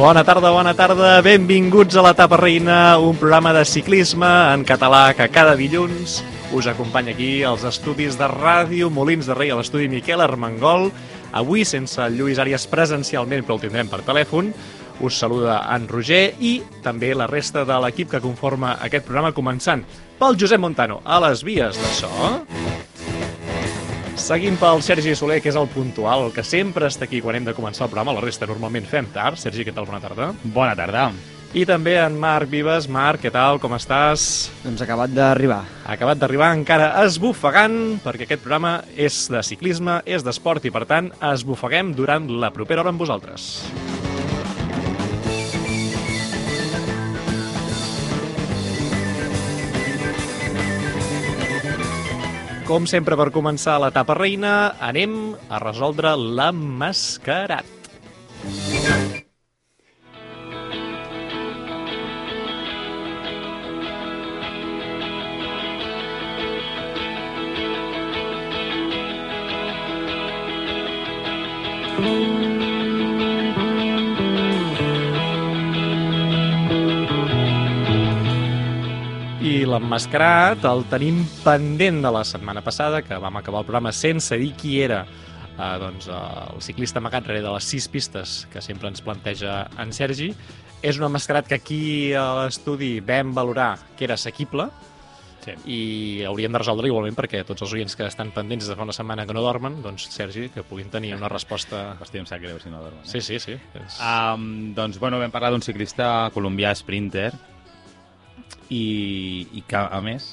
Bona tarda, bona tarda, benvinguts a l'Etapa Reina, un programa de ciclisme en català que cada dilluns us acompanya aquí als estudis de ràdio Molins de Rei, a l'estudi Miquel Armengol. Avui sense el Lluís Àries presencialment, però el tindrem per telèfon. Us saluda en Roger i també la resta de l'equip que conforma aquest programa, començant pel Josep Montano a les vies de so. Seguim pel Sergi Soler, que és el puntual, el que sempre està aquí quan hem de començar el programa. La resta normalment fem tard. Sergi, què tal? Bona tarda. Bona tarda. I també en Marc Vives. Marc, què tal? Com estàs? Doncs acabat d'arribar. Acabat d'arribar encara esbufegant, perquè aquest programa és de ciclisme, és d'esport i, per tant, esbufeguem durant la propera hora amb vosaltres. Com sempre, per començar l'etapa reina, anem a resoldre l'emmascarat. I l'emmascarat el tenim pendent de la setmana passada, que vam acabar el programa sense dir qui era eh, doncs, eh, el ciclista amagat darrere de les sis pistes que sempre ens planteja en Sergi. És un emmascarat que aquí a l'estudi vam valorar que era assequible, Sí. i hauríem de resoldre igualment perquè tots els oients que estan pendents de fa una setmana que no dormen, doncs, Sergi, que puguin tenir una resposta... Hòstia, em sap greu si no dormen. Sí, sí, sí. És... Um, doncs, bueno, vam parlar d'un ciclista colombià sprinter i, i que, a més,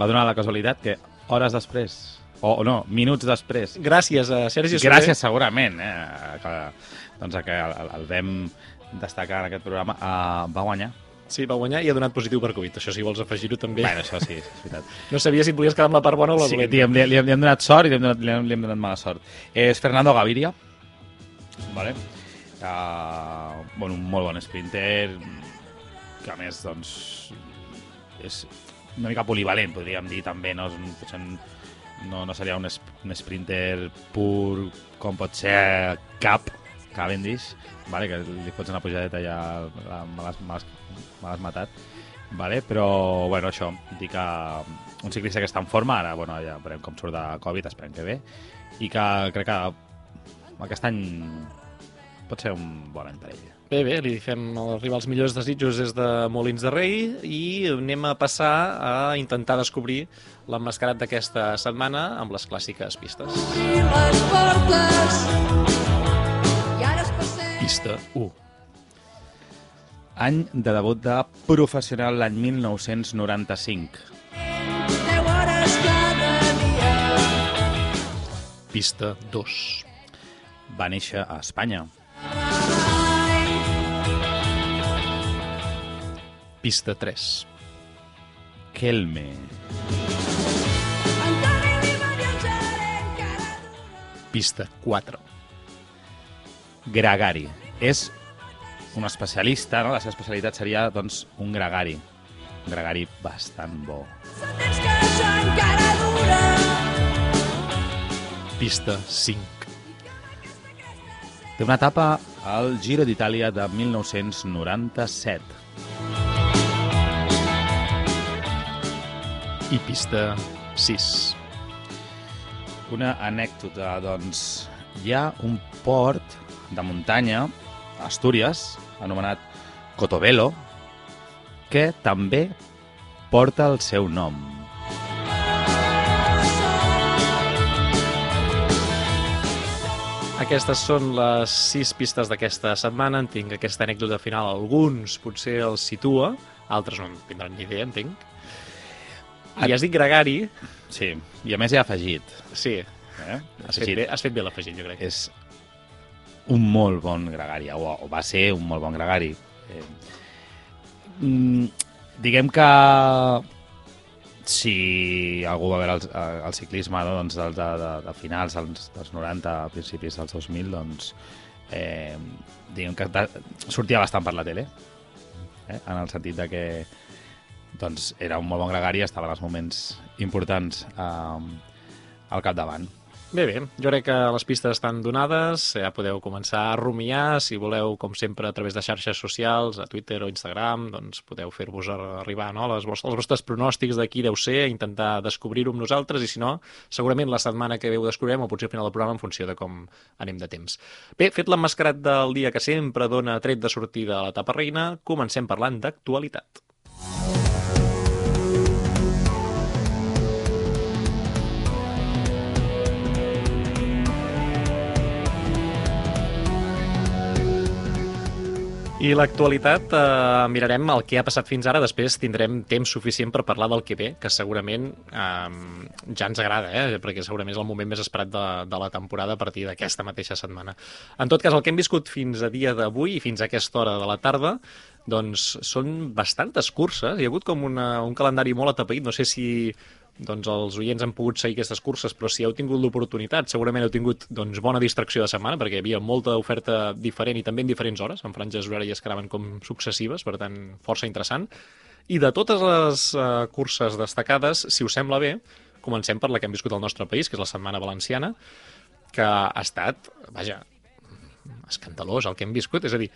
va donar la casualitat que hores després, o, o no, minuts després, Gràcies a Sergi Soler. gràcies segurament, eh, que, doncs, que el, el vam destacar en aquest programa, uh, va guanyar. Sí, va guanyar i ha donat positiu per Covid. Això, si vols afegir-ho també. Bueno, això sí, és veritat. No sabia si et volies quedar amb la part bona o la Sí, dolenta. diguem, li, li, li hem donat sort i li hem donat, li hem, li hem donat mala sort. És Fernando Gaviria, vale? Uh, bueno, un molt bon sprinter, que a més, doncs, és una mica polivalent, podríem dir, també, no? Potser no, no seria un, un sprinter pur com pot ser Cap, Cavendish, vale? que li fots una pujadeta ja me l'has matat. Vale? Però, bueno, això, dir que un ciclista que està en forma, ara, bueno, ja veurem com surt de Covid, esperem que bé, i que crec que aquest any pot ser un bon any per ell. Bé, bé, li fem arribar els millors desitjos des de Molins de Rei i anem a passar a intentar descobrir l'emmascarat d'aquesta setmana amb les clàssiques pistes. les portes i ara passem Pista 1. Any de debut de professional l'any 1995. 10 hores cada dia Pista 2. Va néixer a Espanya. Pista 3. Kelme. Pista 4. Gregari. És un especialista, no? La seva especialitat seria, doncs, un gregari. Un gregari bastant bo. Pista 5. Té una etapa al Giro d'Itàlia de 1997. I pista 6. Una anècdota, doncs, hi ha un port de muntanya a Astúries, anomenat Cotobelo, que també porta el seu nom. Aquestes són les sis pistes d'aquesta setmana. Entenc que aquesta anècdota final alguns potser els situa, altres no en tindran ni idea, entenc. I has dit gregari, Sí, i a més hi ha afegit. sí, Eh? has fet bé, has fet bé l'afegit, jo crec. És un molt bon gregari, o, o va ser un molt bon gregari. Eh, mm, diguem que si algú va veure el, el ciclisme no, doncs, de, de, de, finals dels, dels 90, a principis dels 2000, doncs, eh, diguem que de, sortia bastant per la tele, eh, en el sentit de que doncs, era un molt bon gregari i estava en els moments importants eh, al capdavant. Bé, bé, jo crec que les pistes estan donades, ja podeu començar a rumiar, si voleu, com sempre, a través de xarxes socials, a Twitter o Instagram, doncs podeu fer-vos arribar no, les vostres, els vostres pronòstics de qui deu ser, intentar descobrir-ho amb nosaltres, i si no, segurament la setmana que ve ho descobrirem, o potser al final del programa en funció de com anem de temps. Bé, fet l'emmascarat del dia que sempre dona tret de sortida a l'etapa reina, comencem parlant d'actualitat. I l'actualitat, eh, mirarem el que ha passat fins ara, després tindrem temps suficient per parlar del que ve, que segurament eh, ja ens agrada, eh, perquè segurament és el moment més esperat de, de la temporada a partir d'aquesta mateixa setmana. En tot cas, el que hem viscut fins a dia d'avui i fins a aquesta hora de la tarda, doncs són bastantes curses, hi ha hagut com una, un calendari molt atapeït, no sé si doncs els oients han pogut seguir aquestes curses, però si heu tingut l'oportunitat, segurament heu tingut doncs, bona distracció de setmana, perquè hi havia molta oferta diferent i també en diferents hores, en franges horàries que anaven com successives, per tant, força interessant. I de totes les uh, curses destacades, si us sembla bé, comencem per la que hem viscut al nostre país, que és la Setmana Valenciana, que ha estat, vaja, escandalós el que hem viscut, és a dir,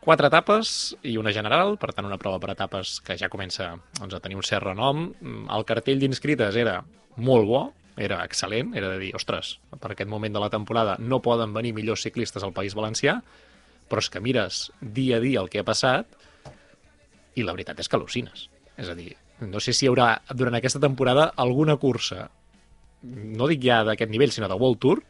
quatre etapes i una general, per tant una prova per etapes que ja comença doncs, a tenir un cert renom. El cartell d'inscrites era molt bo, era excel·lent, era de dir, ostres, per aquest moment de la temporada no poden venir millors ciclistes al País Valencià, però és que mires dia a dia el que ha passat i la veritat és que al·lucines. És a dir, no sé si hi haurà durant aquesta temporada alguna cursa, no dic ja d'aquest nivell, sinó de World Tour,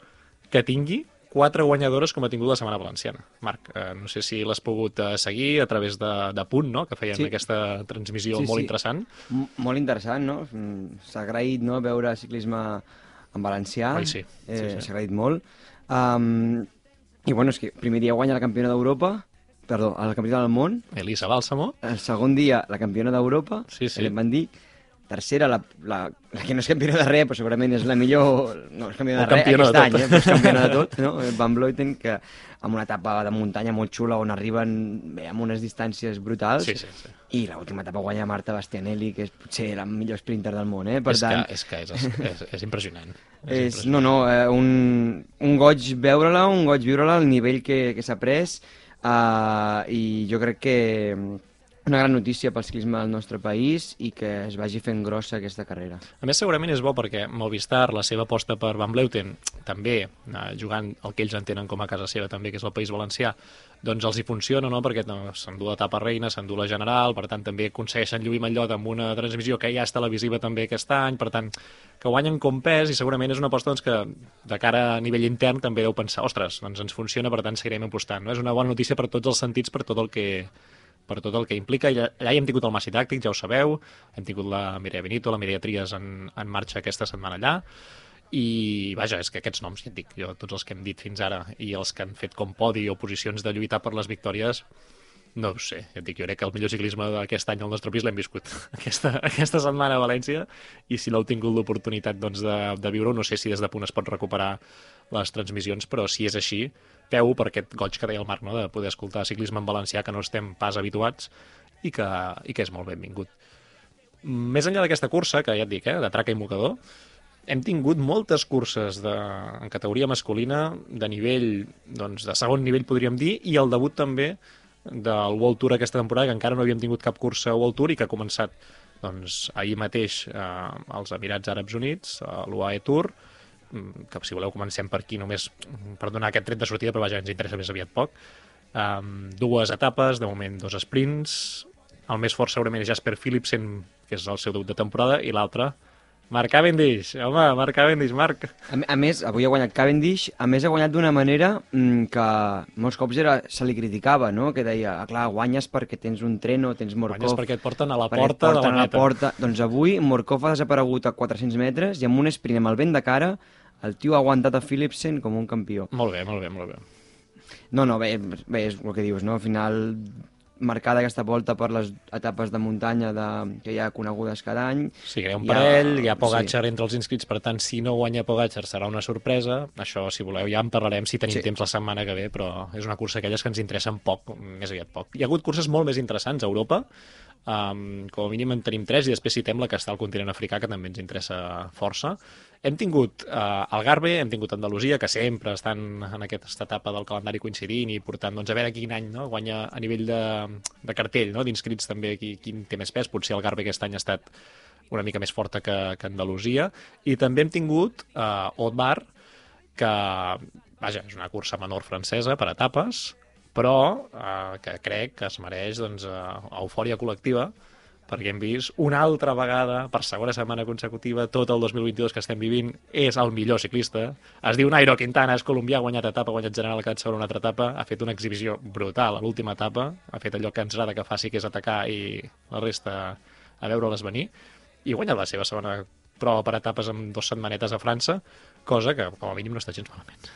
que tingui quatre guanyadores com ha tingut la Setmana Valenciana. Marc, eh, no sé si l'has pogut eh, seguir a través de, de Punt, no?, que feien Sí. aquesta transmissió Sí, molt sí. interessant. M molt interessant, no? Mm, S'ha agraït no, veure ciclisme en valencià. Oi, sí. Sí, Eh, sí. S'ha agraït molt. Um, I bueno, és que primer dia guanya la campiona d'Europa, perdó, la campiona del món, Elisa Bàlsamo, el segon dia la campiona d'Europa, Sí, sí. Helen Van Dijk, tercera, la, la, la que no és campiona de res, però segurament és la millor... No és campiona de res campiona de aquest any, tot. eh, però és campiona de tot, no? Van Vleuten, que amb una etapa de muntanya molt xula on arriben bé, amb unes distàncies brutals Sí, sí, sí. i l'última etapa guanya Marta Bastianelli que és potser la millor sprinter del món eh? per és, tant que, és que és, és, és impressionant. és, no, no, eh, un, un goig veure-la, un goig viure-la, el nivell que, que s'ha pres uh, i jo crec que una gran notícia pel ciclisme del nostre país i que es vagi fent grossa aquesta carrera. A més, segurament és bo perquè Movistar, la seva aposta per Van Bleuten, també eh, jugant el que ells entenen com a casa seva, també, que és el País Valencià, doncs els hi funciona, no?, perquè no, s'endú l'etapa reina, s'endú la general, per tant, també aconsegueixen lluir Mallot amb una transmissió que ja és televisiva també aquest any, per tant, que guanyen com pes i segurament és una aposta doncs, que de cara a nivell intern també deu pensar, ostres, doncs ens funciona, per tant seguirem apostant. No? És una bona notícia per tots els sentits, per tot el que, per tot el que implica. Allà hi hem tingut el Massi Tàctic, ja ho sabeu, hem tingut la Mireia Benito, la Mireia Trias en, en marxa aquesta setmana allà, i vaja, és que aquests noms, ja et dic, jo, tots els que hem dit fins ara i els que han fet com podi o posicions de lluitar per les victòries, no ho sé, ja et dic, jo crec que el millor ciclisme d'aquest any al nostre país l'hem viscut aquesta, aquesta setmana a València. I si no heu tingut l'oportunitat doncs, de, de viure-ho, no sé si des de punt es pot recuperar les transmissions, però si és així, peu per aquest goig que deia el Marc, no? de poder escoltar ciclisme en valencià que no estem pas habituats i que, i que és molt benvingut. Més enllà d'aquesta cursa, que ja et dic, eh, de traca i mocador, hem tingut moltes curses de, en categoria masculina de nivell, doncs, de segon nivell podríem dir, i el debut també del World Tour aquesta temporada, que encara no havíem tingut cap cursa World Tour i que ha començat doncs, ahir mateix eh, als Emirats Àrabs Units, a l'UAE Tour, que si voleu comencem per aquí només mm, per donar aquest tret de sortida, però vaja, ens interessa més aviat poc. Um, dues etapes, de moment dos sprints, el més fort segurament és Jasper Philipsen, que és el seu debut de temporada, i l'altre, Marc Cavendish. Home, Marc Cavendish, Marc. A, a més, avui ha guanyat Cavendish, a més ha guanyat d'una manera mm, que molts cops era, se li criticava, no? que deia, ah, clar, guanyes perquè tens un tren o tens Morkov. Guanyes perquè et porten a la porta de la a meta. porta. Doncs avui Morkov ha desaparegut a 400 metres i amb un sprint amb el vent de cara el tio ha aguantat a Philipsen com un campió. Molt bé, molt bé, molt bé. No, no, bé, bé és el que dius, no? Al final marcada aquesta volta per les etapes de muntanya de, que hi ha conegudes cada any. Sí, hi ha un Hi ha- parell, hi ha Pogacar sí. entre els inscrits, per tant, si no guanya Pogacar serà una sorpresa. Això, si voleu, ja en parlarem si tenim Sí. temps la setmana que ve, però és una cursa aquelles que ens interessen poc, més aviat poc. Hi ha hagut curses molt més interessants a Europa, Um, com a mínim en tenim tres i després citem la que està al continent africà, que també ens interessa força. Hem tingut uh, Algarve, hem tingut Andalusia, que sempre estan en aquesta etapa del calendari coincidint i portant, doncs, a veure quin any no? guanya a nivell de, de cartell, no? d'inscrits també, qui, quin té més pes. Potser Algarve aquest any ha estat una mica més forta que, que Andalusia. I també hem tingut uh, Otmar, que, vaja, és una cursa menor francesa per etapes, però eh, que crec que es mereix doncs, eh, eufòria col·lectiva perquè hem vist una altra vegada, per segona setmana consecutiva, tot el 2022 que estem vivint, és el millor ciclista. Es diu Nairo Quintana, és colombià, ha guanyat etapa, ha guanyat general, ha quedat segona una altra etapa, ha fet una exhibició brutal a l'última etapa, ha fet allò que ens agrada que faci, que és atacar i la resta a veure-les venir, i ha guanyat la seva segona prova per etapes amb dues setmanetes a França, cosa que com a mínim no està gens malament.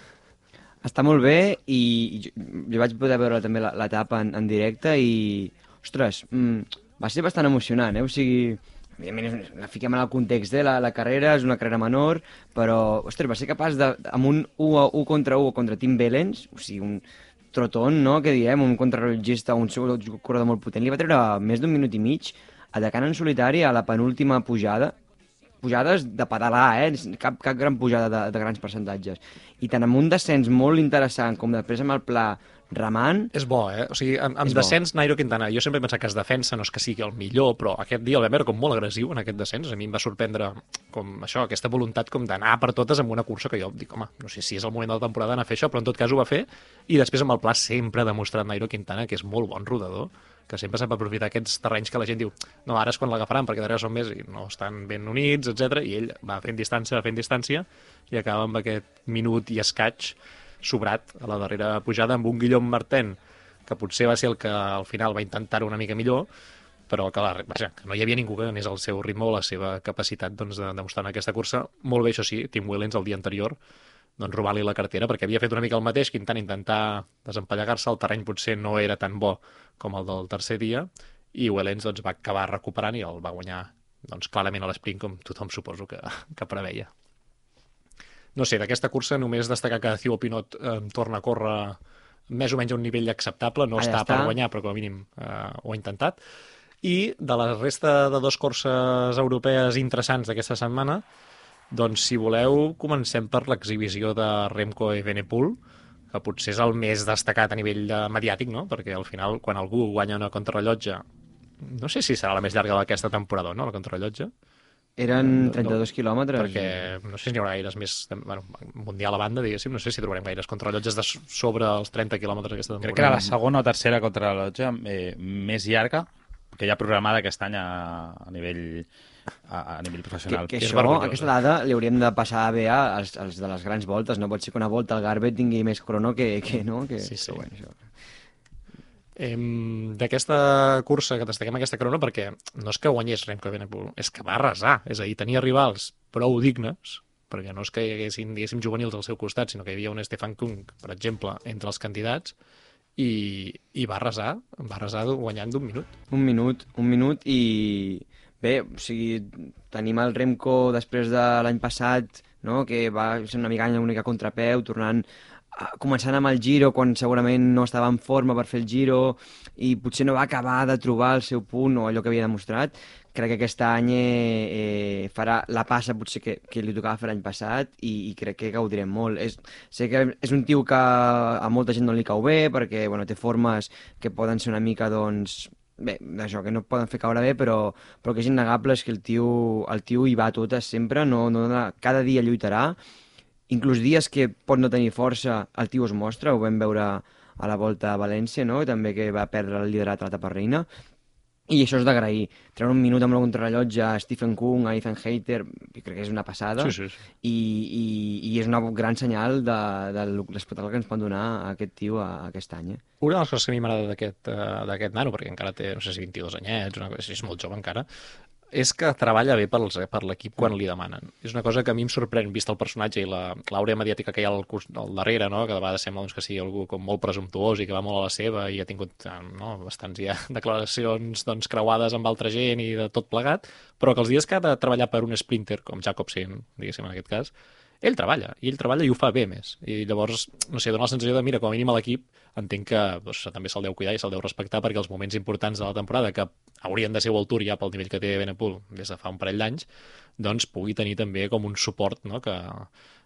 Està molt bé i jo, jo vaig poder veure també l'etapa en, en directe i, ostres, mm, va ser bastant emocionant, eh? O sigui, evidentment la fiquem en el context, eh? La, la carrera és una carrera menor, però, ostres, va ser capaç de, amb un 1, a 1 contra 1 contra Tim Bellens, o sigui, un trotón, no?, que diem, un contrarrellotgista, un corredor molt potent, li va treure més d'un minut i mig atacant en solitari a la penúltima pujada, pujades de pedalar, eh? cap, cap gran pujada de, de grans percentatges. I tant amb un descens molt interessant com després amb el pla remant, És bo, eh? O sigui, en, en És bo. descens, Nairo Quintana, jo sempre he pensat que es defensa, no és que sigui el millor, però aquest dia el vam veure com molt agressiu en aquest descens. A mi em va sorprendre com això, aquesta voluntat com d'anar per totes amb una cursa que jo dic, home, no sé si és el moment de la temporada d'anar a fer això, però en tot cas ho va fer. I després amb el pla sempre ha demostrat Nairo Quintana que és molt bon rodador que sempre sap aprofitar aquests terrenys que la gent diu no, ara és quan l'agafaran perquè darrere són més i no estan ben units, etc. i ell va fent distància, va fent distància i acaba amb aquest minut i escaig sobrat a la darrera pujada amb un Guillaume Martin que potser va ser el que al final va intentar una mica millor, però que, la, vaja, que no hi havia ningú que anés al seu ritme o la seva capacitat doncs, de demostrar en aquesta cursa. Molt bé, això sí, Tim Willens el dia anterior doncs, robar-li la cartera, perquè havia fet una mica el mateix, que intentant intentar desempallegar-se, el terreny potser no era tan bo com el del tercer dia, i Wellens doncs, va acabar recuperant i el va guanyar doncs, clarament a l'esprint, com tothom suposo que, que preveia. No sé, d'aquesta cursa només destacar que Thibaut Pinot eh, torna a córrer més o menys a un nivell acceptable, no Allà està, està. per guanyar, però com a mínim eh, ho ha intentat. I de la resta de dos curses europees interessants d'aquesta setmana, doncs, si voleu, comencem per l'exhibició de Remco i Benepul, que potser és el més destacat a nivell de mediàtic, no? Perquè al final, quan algú guanya una contrarrellotge, no sé si serà la més llarga d'aquesta temporada, no, la contrarrellotge? Eren No, no, 32 quilòmetres. perquè no sé si n'hi haurà gaires més, bueno, mundial a banda, diguéssim, no sé si trobarem gaires contrarrellotges de so- sobre els 30 quilòmetres aquesta temporada. Crec que era la segona o tercera contra la Lotja eh, més llarga que hi ha programada aquest any a, a nivell a, a nivell Que, professional. que que això, aquesta dada li hauríem de passar bé als, als de les grans voltes. No pot ser que una volta el Garber tingui més crono que, que no? Que, Sí, sí. Però, bueno, això. D'aquesta cursa que destaquem aquesta corona perquè no és que guanyés Remco Evenepoel, és que va arrasar, és a dir, tenia rivals prou dignes, perquè no és que hi haguessin, diguéssim, juvenils al seu costat, sinó que hi havia un Stefan Kung, per exemple, entre els candidats, i, i va arrasar, va arrasar guanyant d'un minut. Un minut, un minut i... Bé, o sigui, tenim el Remco després de l'any passat, no?, que va ser una mica una mica contrapeu, tornant començant amb el Giro quan segurament no estava en forma per fer el Giro i potser no va acabar de trobar el seu punt o allò que havia demostrat. Crec que aquest any eh, eh, farà la passa potser que, que li tocava fer l'any passat i, i crec que gaudirem molt. És, sé que és un tio que a molta gent no li cau bé perquè bueno, té formes que poden ser una mica, doncs, bé, això, que no poden fer caure bé, però, però que és innegable és que el tio, el tio hi va totes sempre, no, no, cada dia lluitarà, inclús dies que pot no tenir força, el tio es mostra, ho vam veure a la volta a València, no? també que va perdre el liderat a l'etapa reina, i això és d'agrair. Treure un minut amb la contrarrellotge a Stephen Kung, a Ethan Hayter, crec que és una passada, Sí, sí, sí. I, i, i és una gran senyal de, de l'espectacle que ens pot donar aquest tio a, a aquest any. Eh? Una de les coses que a mi m'agrada d'aquest eh, nano, perquè encara té, no sé si 22 anyets, una cosa, és molt jove encara, és que treballa bé pels, per l'equip quan li demanen. És una cosa que a mi em sorprèn, vist el personatge i l'àurea mediàtica que hi ha al, al darrere, no? que de vegades sembla doncs, que sigui algú com molt presumptuós i que va molt a la seva i ha tingut eh, no? bastants ja declaracions doncs, creuades amb altra gent i de tot plegat, però que els dies que ha de treballar per un sprinter, com Jacobsen, diguéssim en aquest cas, ell treballa, i ell treballa i ho fa bé més. I llavors, no sé, dona la sensació de, mira, com a mínim a l'equip, entenc que doncs, també se'l deu cuidar i se'l deu respectar perquè els moments importants de la temporada, que haurien de ser World Tour ja pel nivell que té Benepool des de fa un parell d'anys, doncs pugui tenir també com un suport no? que,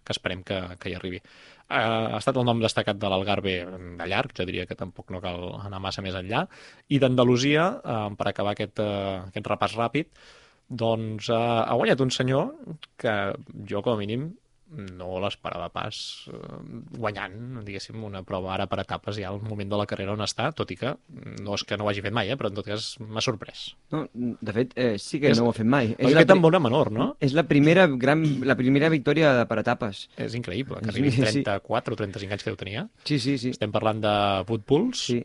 que esperem que, que hi arribi. Uh, ha estat el nom destacat de l'Algarve de llarg, jo diria que tampoc no cal anar massa més enllà, i d'Andalusia, uh, per acabar aquest, uh, aquest repàs ràpid, doncs uh, ha guanyat un senyor que jo com a mínim no l'esperava pas eh, guanyant, diguéssim, una prova ara per etapes ja al moment de la carrera on està, tot i que no és que no ho hagi fet mai, eh, però en tot cas m'ha sorprès. No, de fet, eh, sí que És- no ho ha fet mai. Oi la tan bona menor, no? És la primera, gran, la primera victòria per etapes. És increïble, que Sí, arribi sí. 34 o 35 anys que deu tenir. eh? Sí, sí, sí. Estem parlant de Woodpools. sí.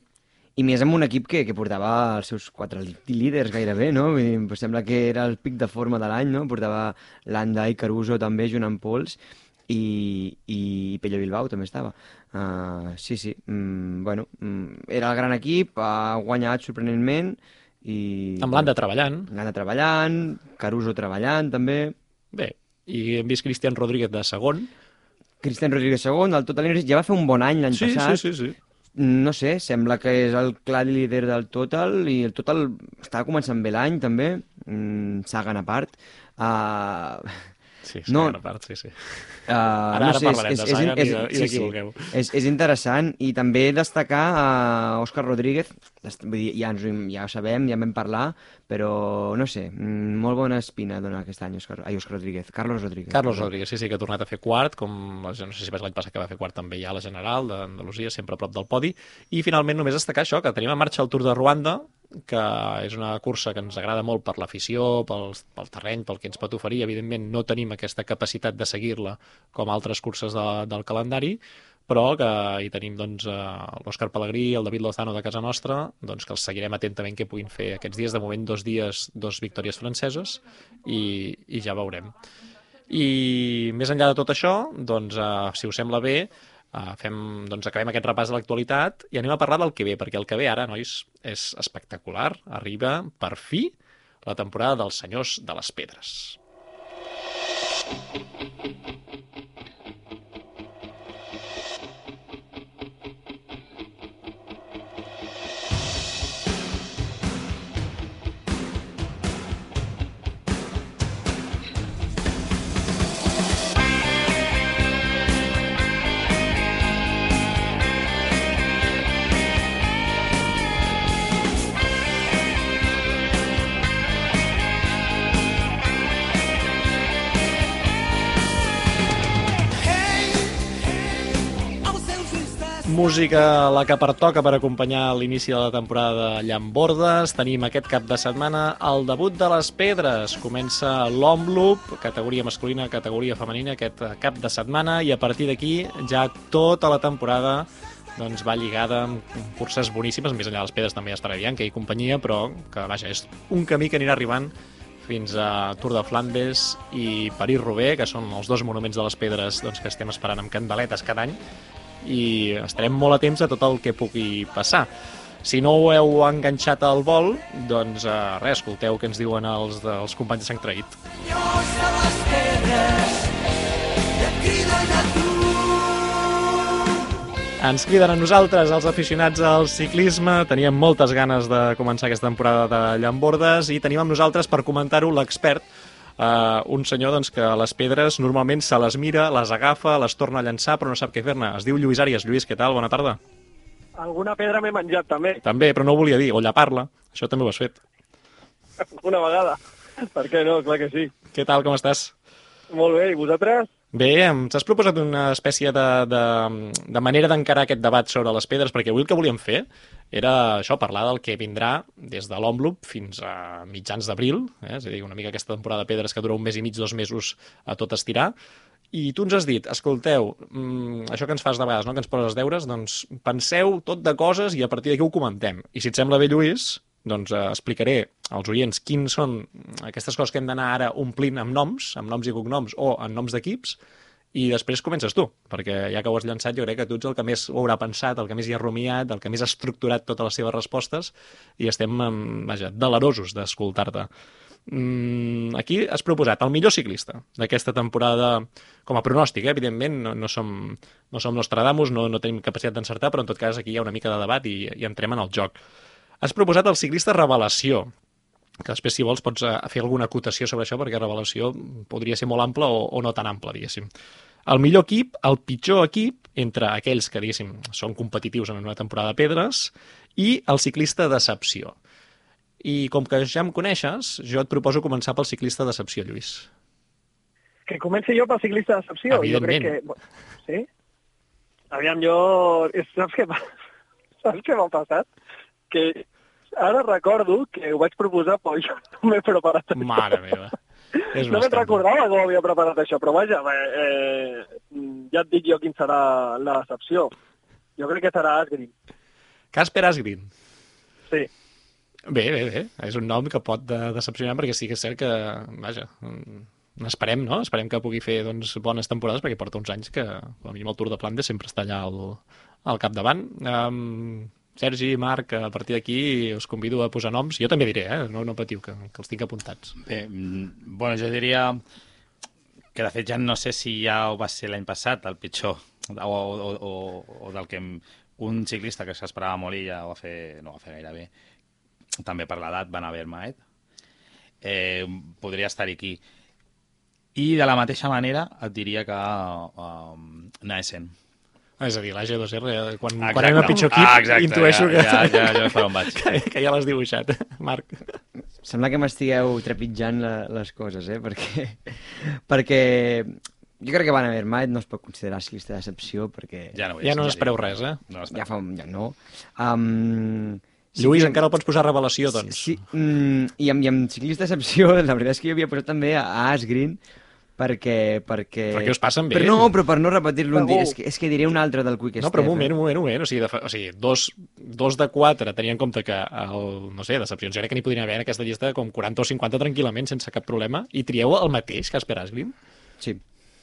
I més amb un equip que, que portava els seus quatre líders gairebé, no? Vull dir, em sembla que era el pic de forma de l'any, no? Portava Landa i Caruso també, junt amb Pols, i, i Pello Bilbao també estava. Uh, sí, sí, mm, bueno, mm, era el gran equip, ha guanyat sorprenentment, i... Amb l'Anda treballant. Landa treballant, Caruso treballant també, Bé, i hem vist Cristian Rodríguez de segon. Cristian Rodríguez II, del Total Energy, ja va fer un bon any l'any Sí, passat. sí, sí, sí. No sé, sembla que és el clar líder del Total i el Total estava començant bé l'any també, mm, Sagan a part. Uh, Sí, No. no. part, sí, sí. uh, Ara- ara parlarem de Sagan i de- i de qui vulgueu. És, és interessant i també destacar a Òscar Rodríguez, vull dir, ja, ens, ja ho sabem, ja en vam parlar, però no sé, mm, molt bona espina dona aquest any Òscar, ai, Òscar Rodríguez, Carlos Rodríguez. Carlos Rodríguez, sí, sí, que ha tornat a fer quart, com no sé si vas l'any passat que va fer quart també ja a la General d'Andalusia, sempre a prop del podi. I finalment només destacar això, que tenim en marxa el Tour de Ruanda, que és una cursa que ens agrada molt per l'afició, pel, pel terreny, pel que ens pot oferir. Evidentment no tenim aquesta capacitat de seguir-la com altres curses de, del calendari, però que hi tenim doncs, eh, l'Òscar Pellegrí, el David Lozano de casa nostra, doncs, que els seguirem atentament què puguin fer aquests dies. De moment, dos dies, dos victòries franceses, i, i ja veurem. I més enllà de tot això, doncs, eh, si us sembla bé, eh, fem, doncs, acabem aquest repàs de l'actualitat i anem a parlar del que ve, perquè el que ve ara, nois, és espectacular. Arriba, per fi, la temporada dels senyors de les pedres. Música la que pertoca per acompanyar l'inici de la temporada de Llambordes. Tenim aquest cap de setmana el debut de les pedres. Comença l'Omloop, categoria masculina, categoria femenina, aquest cap de setmana i a partir d'aquí ja tota la temporada doncs va lligada amb curses boníssimes, més enllà de les pedres també estarà Bianca i companyia, però que vaja, és un camí que anirà arribant fins a Tour de Flandes i París-Roubaix, que són els dos monuments de les pedres doncs, que estem esperant amb candeletes cada any i estarem molt atents a tot el que pugui passar. Si no ho heu enganxat al vol, doncs eh, res, escolteu què ens diuen els, dels companys de Sant Traït. Ens criden a nosaltres, els aficionats al ciclisme. Teníem moltes ganes de començar aquesta temporada de Llambordes i tenim amb nosaltres per comentar-ho l'expert, eh, un senyor doncs, que a les pedres normalment se les mira, les agafa, les torna a llançar, però no sap què fer-ne. Es diu Lluís Àries. Lluís, què tal? Bona tarda. Alguna pedra m'he menjat, també, També, però no ho volia dir, o llapar-la. Això també ho has fet. una vegada. Per què no? Clar que sí. Què tal, com estàs? Molt bé, i vosaltres? Bé, ens has proposat una espècie de, de, de manera d'encarar aquest debat sobre les pedres, perquè avui el que volíem fer era això, parlar del que vindrà des de l'Omloop fins a mitjans d'abril, eh? és a dir, una mica aquesta temporada de pedres que dura un mes i mig, dos mesos a tot estirar, i tu ens has dit, escolteu, mm, això que ens fas de vegades, no? que ens poses deures, doncs penseu tot de coses i a partir d'aquí ho comentem. I si et sembla bé, Lluís, doncs eh, explicaré als oients quins són aquestes coses que hem d'anar ara omplint amb noms, amb noms i cognoms o amb noms d'equips, i després comences tu, perquè ja que ho has llançat jo crec que tu ets el que més ho haurà pensat, el que més hi ha rumiat, el que més ha estructurat totes les seves respostes i estem, em, vaja, delerosos d'escoltar-te. Mm, aquí has proposat el millor ciclista d'aquesta temporada, com a pronòstic, eh? evidentment, no, no, som, no som Nostradamus, no, no tenim capacitat d'encertar, però en tot cas aquí hi ha una mica de debat i, i entrem en el joc. Has proposat el ciclista revelació, que després, si vols, pots eh, fer alguna acotació sobre això, perquè revelació podria ser molt ampla o, o no tan ampla, diguéssim. El millor equip, el pitjor equip, entre aquells que, diguéssim, són competitius en una temporada de pedres, i el ciclista decepció. I com que ja em coneixes, jo et proposo començar pel ciclista decepció, Lluís. Que comenci jo pel ciclista decepció. Evidentment. Jo crec que... Sí? Aviam, jo... Saps què, saps què m'ha passat? Que ara recordo que ho vaig proposar, però jo no m'he preparat això. Mare meva. És No me'n recordava ho havia preparat això, però vaja, eh, ja et dic jo quin serà la decepció. Jo crec que serà Asgreen. Casper Asgreen. Sí. Bé, bé, bé. És un nom que pot de decepcionar perquè sí que és cert que, vaja, mm, esperem, no? Esperem que pugui fer doncs, bones temporades perquè porta uns anys que, com a mínim el Tour de Flandes sempre està allà al, al capdavant. Um, Sergi, Marc, a partir d'aquí us convido a posar noms. Jo també diré, eh? No, no patiu, que, que els tinc apuntats. Bé, mm, bueno, jo diria que de fet ja no sé si ja ho va ser l'any passat el pitjor o, o, o, o del que un ciclista que s'esperava molt i ja va fer, no va fer gaire bé també per l'edat van haver Maet eh, podria estar aquí i de la mateixa manera et diria que um, Naesen És a dir, la G2R, eh, quan, Exacte. quan anem a pitjor equip, Ah, exacte, intueixo ja, que, ja, ja, ja per on vaig. que, que ja l'has dibuixat, Marc. Sembla que m'estigueu trepitjant la, les coses, eh? Perquè, perquè jo crec que Van Avermaet no es pot considerar ciclista de decepció perquè Ja no, ho Ja no dic. n'espereu res, eh? No ja fa un... Ja no. Um, sí Lluís, que- encara el pots posar revelació, doncs. Sí, mm, i, amb, i amb ciclista de decepció, la veritat és que jo havia posat també a, a Asgreen perquè... perquè... Perquè us passen bé. Però no, però per no repetir-lo, un dia, és, que, és que diré un altre del Quick No, però un moment, un moment, un moment. O sigui, de, fa- o sigui dos, dos de quatre, tenint en compte que, el, no sé, decepcions, jo crec que n'hi podrien haver en aquesta llista com 40 o 50 tranquil·lament, sense cap problema, i trieu el mateix que Asper Asgreen? Sí,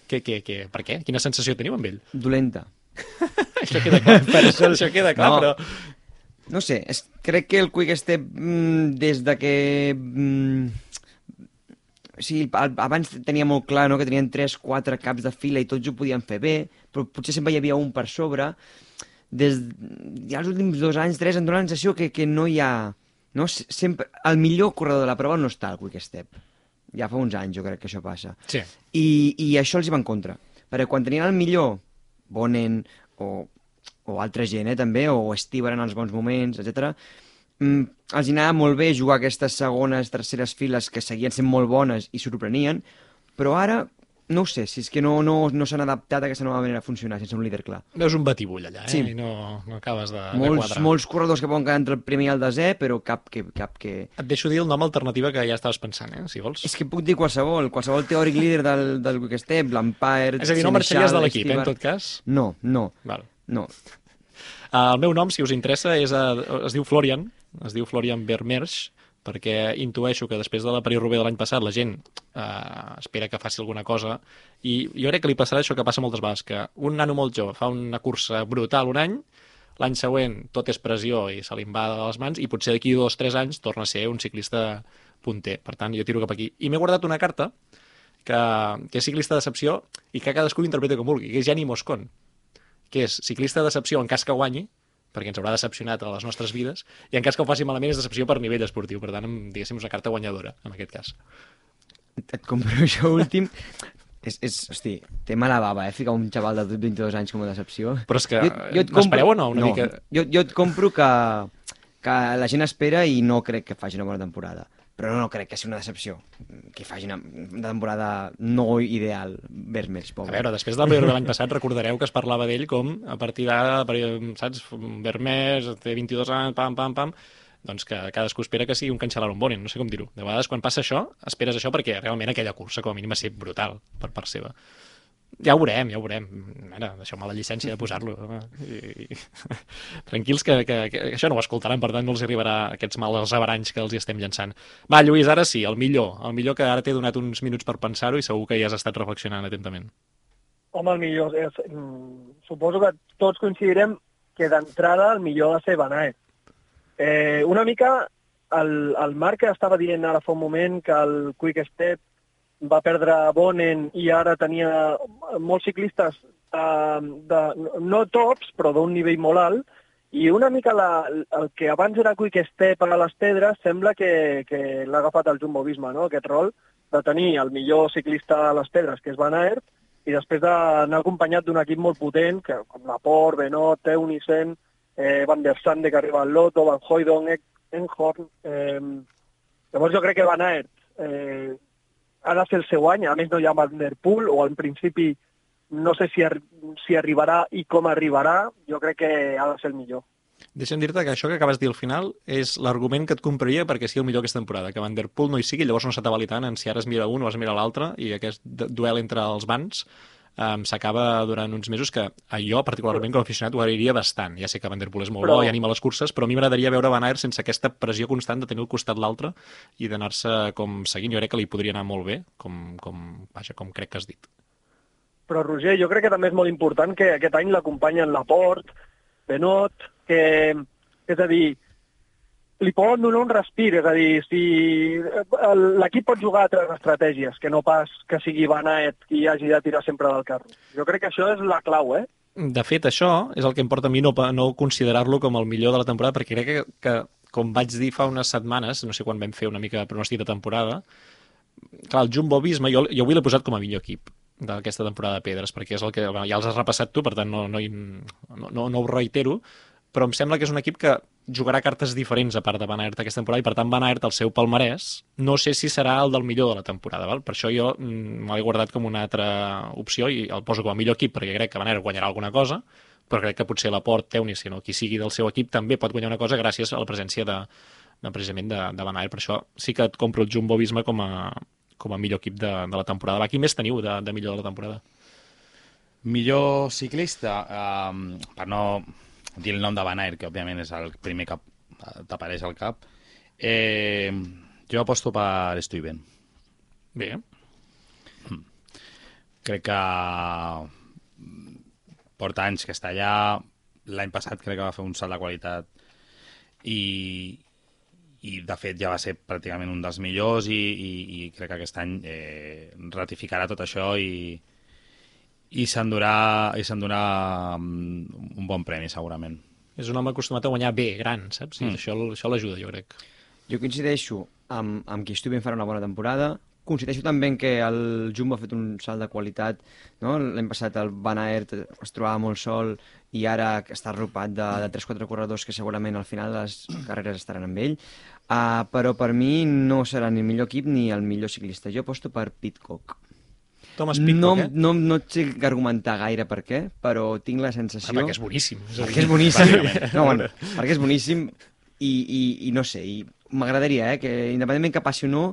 Que, que, que, per què? Quina sensació teniu amb ell? dolenta. això queda clar, per això, això queda clar, No. però... No sé, és, crec que el Quick Step, mm, des de que... Mm, o sigui, abans tenia molt clar no, que tenien 3-4 caps de fila i tots ho podien fer bé, però potser sempre hi havia un per sobre. Des ja els últims dos anys, tres, em dóna la sensació que, que no hi ha... No? Sempre, el millor corredor de la prova no està al Quick Step. Ja fa uns anys jo crec que això passa. Sí. I, i això els hi va en contra. Perquè quan tenien el millor, Bonen o, o altra gent, eh, també, o Stiver en els bons moments, etc. Mm, els anava molt bé jugar aquestes segones, terceres files que seguien sent molt bones i sorprenien, però ara, no ho sé, si és que no, no, no s'han adaptat a aquesta nova manera de funcionar sense un líder clar. Veus un batibull allà, eh? Sí. I no, no acabes de, de molts, quadrar. molts corredors que poden quedar entre el primer i el desè, però cap que, cap que... Et deixo dir el nom alternativa que ja estaves pensant, eh? Si vols. És que puc dir qualsevol, qualsevol teòric líder del, del Quick Step, l'Empire... És a dir, no marxaries de l'equip, eh, en tot cas. No, no, Val. no. Uh, el meu nom, si us interessa, és, uh, es diu Florian, es diu Florian Vermersch, perquè intueixo que després de la Paris-Roubaix de l'any passat la gent uh, espera que faci alguna cosa i jo crec que li passarà això que passa moltes vegades, que un nano molt jove fa una cursa brutal un any, l'any següent tot és pressió i se li va de les mans i potser d'aquí dos o tres anys torna a ser un ciclista punter. Per tant, jo tiro cap aquí. I m'he guardat una carta que, que és ciclista de decepció i que cadascú l'interpreta com vulgui, que és Gianni Moscon que és ciclista de decepció en cas que guanyi, perquè ens haurà decepcionat a les nostres vides, i en cas que ho faci malament és decepció per nivell esportiu. Per tant, diguéssim, és una carta guanyadora, en aquest cas. Et compro això últim. és, és, hosti, té mala bava, eh? Ficar un xaval de 22 anys com a decepció. Però és que et n'espereu o no? Una no, mica... jo, jo et compro que, que la gent espera i no crec que faci una bona temporada. Però no crec que sigui una decepció. Que faci una, temporada no ideal. Vermers, A pobre. veure, després del de l'any passat recordareu que es parlava d'ell com a partir d'ara, saps, Vermès, té 22 anys, pam, pam, pam, doncs que cadascú espera que sigui un cancelar un bonin, no sé com dir-ho. De vegades quan passa això, esperes això perquè realment aquella cursa com a mínim va ser brutal per part seva. Ja ho veurem, ja ho veurem. Ara, deixeu-me la llicència de posar-lo. I. Tranquils, que, que, que, això no ho escoltaran, per tant no els arribarà aquests mals averanys que els hi estem llançant. Va, Lluís, ara sí, el millor. El millor que ara t'he donat uns minuts per pensar-ho i segur que ja has estat reflexionant atentament. Home, el millor... És, mm, suposo que tots coincidirem que d'entrada el millor ha de ser Van Aert. Eh, una mica el, el Marc estava dient ara fa un moment que el Quick Step va perdre Bonen i ara tenia molts ciclistes eh, de, no tops, però d'un nivell molt alt, i una mica la, el que abans era Quick Step a les pedres sembla que, que l'ha agafat el Jumbo Visma, no? aquest rol de tenir el millor ciclista a les pedres, que és Van Aert, i després d'anar acompanyat d'un equip molt potent, que, com Laporte, Benot, Teunissen, eh, Van der Sande, que arriba al Lotto, Van Hooydonk, Enhorn... Eh, llavors jo crec que Van Aert eh, ha de ser el seu any, a més no hi ha Van der Poel, o en principi no sé si, ar si arribarà i com arribarà, jo crec que ha de ser el millor. Deixa'm dir-te que això que acabes de dir al final és l'argument que et compraria perquè sigui el millor aquesta temporada, que Van Der Poel no hi sigui, llavors no s'atabali tant en si ara es mira un o es mira l'altre, i aquest du- duel entre els vans um, s'acaba durant uns mesos que jo, particularment, com a aficionat, ho agrairia bastant. Ja sé que Van Der Poel és molt Però- bo i anima les curses, però a mi m'agradaria veure Van Aert sense aquesta pressió constant de tenir al costat l'altre i d'anar-se com seguint. Jo crec que li podria anar molt bé, com, com, vaja, com crec que has dit. Però, Roger, jo crec que també és molt important que aquest any l'acompanyen Laporte, Benot, que, és a dir, li poden donar un respir, és a dir, si el- l'equip pot jugar a tres estratègies, que no pas que sigui Aert qui hagi de tirar sempre del carro. Jo crec que això és la clau, eh? De fet, això és el que em porta a mi no, no considerar-lo com el millor de la temporada, perquè crec que, que, com vaig dir fa unes setmanes, no sé quan vam fer una mica de pronòstic de temporada, clar, el Jumbo Visma, jo, jo avui l'he posat com a millor equip d'aquesta temporada de Pedres, perquè és el que bueno, ja els has repassat tu, per tant no, no, no, no, no ho reitero, però em sembla que és un equip que jugarà cartes diferents a part de Van Aert aquesta temporada i per tant Van Aert, el seu palmarès, no sé si serà el del millor de la temporada, val? per això jo mm, m'ho he guardat com una altra opció i el poso com a millor equip perquè crec que Van Aert guanyarà alguna cosa, però crec que potser la Port, Teunissen o qui sigui del seu equip també pot guanyar una cosa gràcies a la presència de, de precisament de, de Van Aert, per això sí que et compro el Jumbo Visma com a, com a millor equip de, de la temporada. Va, qui més teniu de, de millor de la temporada? Millor ciclista, um, per no dir el nom de Van Aert, que òbviament és el primer que t'apareix al cap, eh, jo aposto per Stuyven. Bé, Crec que mm, porta anys que està allà, l'any passat crec que va fer un salt de qualitat i, i de fet ja va ser pràcticament un dels millors i, i, i crec que aquest any eh, ratificarà tot això i, i s'endurà i s'endurà mm, un bon premi segurament. és un home acostumat a guanyar bé, gran, saps? Mm. això, això l'ajuda, jo crec. Jo coincideixo amb, amb que Stuyven farà una bona temporada. Coincideixo també en que el Jumbo ha fet un salt de qualitat. No? L'any passat el Van Aert es trobava molt sol i ara està arropat de, de 3-4 corredors que segurament al final de les carreres estaran amb ell. Uh, però per mi no serà ni el millor equip ni el millor ciclista. Jo aposto per Pitcock. Thomas no, Pitcock, eh? no, no et sé argumentar gaire per què, però tinc la Ah, sensació... perquè és boníssim. És Perquè és boníssim. No, bueno, perquè és boníssim i, i, i no sé, i m'agradaria, eh, que independentment que passi o no,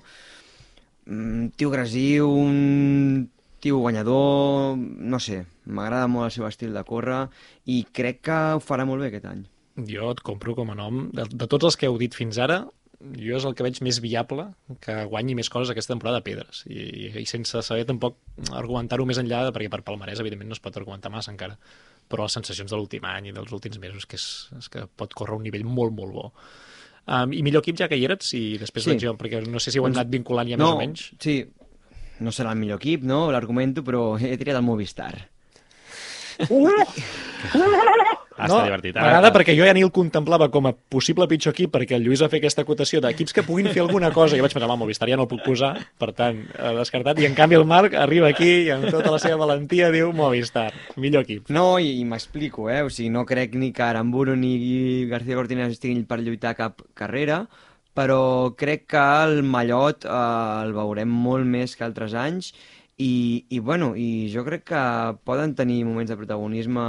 un tio agressiu, un tio guanyador, no sé, m'agrada molt el seu estil de córrer i crec que ho farà molt bé aquest any. Jo et compro com a nom. De, de tots els que heu dit fins ara, jo és el que veig més viable que guanyi més coses aquesta temporada de Pedres. I, i sense saber tampoc argumentar-ho més enllà, perquè per palmarès, evidentment, no es pot argumentar massa encara. Però les sensacions de l'últim any i dels últims mesos, que és, és que pot córrer un nivell molt, molt bo. Um, I millor equip ja que hi eres, i després Sí. jo, perquè no sé si ho hem anat vinculant ja no, més o menys. Sí, no serà el millor equip, no? L'argumento, però he triat el Movistar. Ah, no, divertit. M'agrada perquè jo ja ni el contemplava com a possible pitjor equip perquè el Lluís va fer aquesta acotació d'equips que puguin fer alguna cosa i vaig pensar, home, Movistar ja no el puc posar, per tant, eh, descartat, i en canvi el Marc arriba aquí i amb tota la seva valentia diu Movistar, millor equip. No, i, i m'explico, eh? O sigui, no crec ni que Aramburu ni García Cortines estiguin per lluitar cap carrera, però crec que el Mallot eh, el veurem molt més que altres anys i, i, bueno, i jo crec que poden tenir moments de protagonisme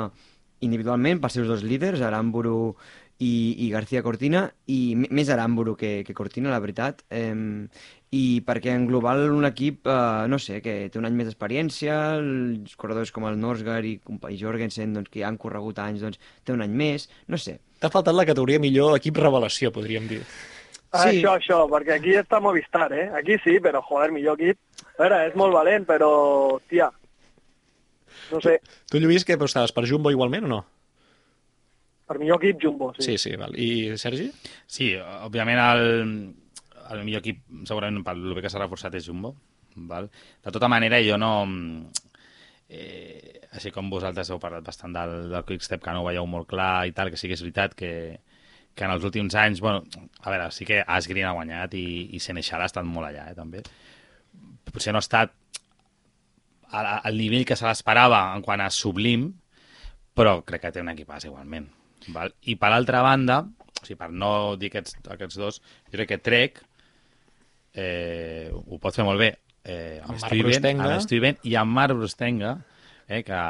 individualment pels seus dos líders, Aramburu i, i García Cortina, i més Aramburu que, que Cortina, la veritat. Eh, I perquè en global un equip, eh, no sé, que té un any més d'experiència, els corredors com el Norsgaard i, i Jorgensen, doncs, que ja han corregut anys, doncs, té un any més, no sé. T'ha faltat la categoria millor equip revelació, podríem dir. Ah, Sí. Això, això, perquè aquí està Movistar, eh? Aquí sí, però, joder, millor equip. A veure, és molt valent, però, tia, no sé. Tu, Lluís, què apostaves? Per Jumbo igualment o no? Per millor equip, Jumbo, sí. Sí, sí, val. I Sergi? Sí, òbviament el, el millor equip, segurament pel bé que s'ha reforçat és Jumbo. Val? De tota manera, jo no... Eh, així com vosaltres heu parlat bastant del, del Quickstep, que no ho veieu molt clar i tal, que sí que és veritat que, que en els últims anys, bueno, a veure, sí que Asgreen ha guanyat i, i Senechal ha estat molt allà, eh, també. Potser no ha estat al, nivell que se l'esperava en quant a sublim, però crec que té un equipàs igualment. Val? I per altra banda, o sigui, per no dir aquests, aquests dos, jo crec que Trek eh, ho pot fer molt bé eh, amb, Brustenga. amb Stuyven i amb Marc Brustenga, eh, que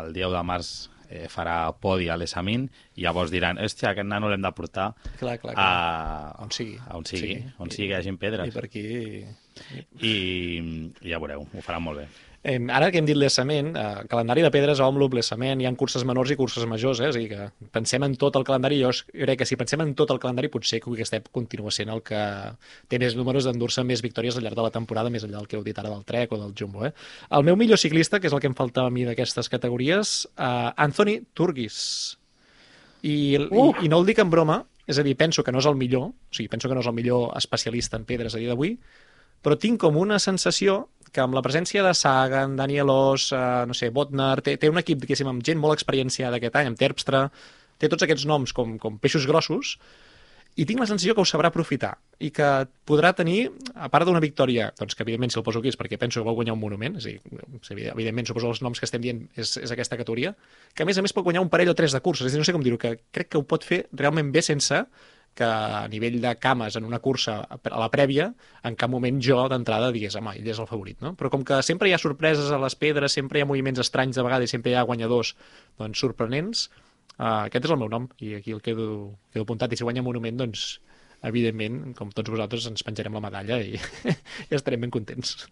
el 10 de març eh, farà podi a l'Esamin i llavors diran, hòstia, aquest nano l'hem de portar Clar, clar, a, On sigui. a on sigui, Sí. on sigui que hi hagin pedres. I per aquí... I, i ja veureu, ho faran molt bé. Eh, ara que hem dit l'Essament, eh, calendari de pedres, Òmloop, l'Essament, hi ha curses menors i curses majors, eh? a dir, que pensem en tot el calendari, jo, crec que si pensem en tot el calendari potser que aquest continua sent el que té més números d'endur-se més victòries al llarg de la temporada, més enllà del que heu dit ara del Trek o del Jumbo. Eh? El meu millor ciclista, que és el que em faltava a mi d'aquestes categories, eh, Anthony Turgis. I, i, I no el dic en broma, és a dir, penso que no és el millor, o sigui, penso que no és el millor especialista en pedres a dia d'avui, però tinc com una sensació que amb la presència de Sagan, Daniel Oss, eh, no sé, Botnar, té, té un equip, diguéssim, amb gent molt experienciada aquest any, amb Terpstra, té tots aquests noms com, com peixos grossos, i tinc la sensació que ho sabrà aprofitar i que podrà tenir, a part d'una victòria, doncs que evidentment si el poso aquí és perquè penso que vol guanyar un monument, és a dir, evidentment suposo els noms que estem dient és, és aquesta categoria, que a més a més pot guanyar un parell o tres de curses, és a dir, no sé com dir-ho, que crec que ho pot fer realment bé sense que a nivell de cames en una cursa a la prèvia, en cap moment jo d'entrada digués, home, ell és el favorit, no? Però com que sempre hi ha sorpreses a les pedres, sempre hi ha moviments estranys de vegades i sempre hi ha guanyadors doncs, sorprenents, uh, aquest és el meu nom i aquí el quedo, quedo apuntat i si guanya Monument, doncs evidentment, com tots vosaltres, ens penjarem la medalla i, i estarem ben contents.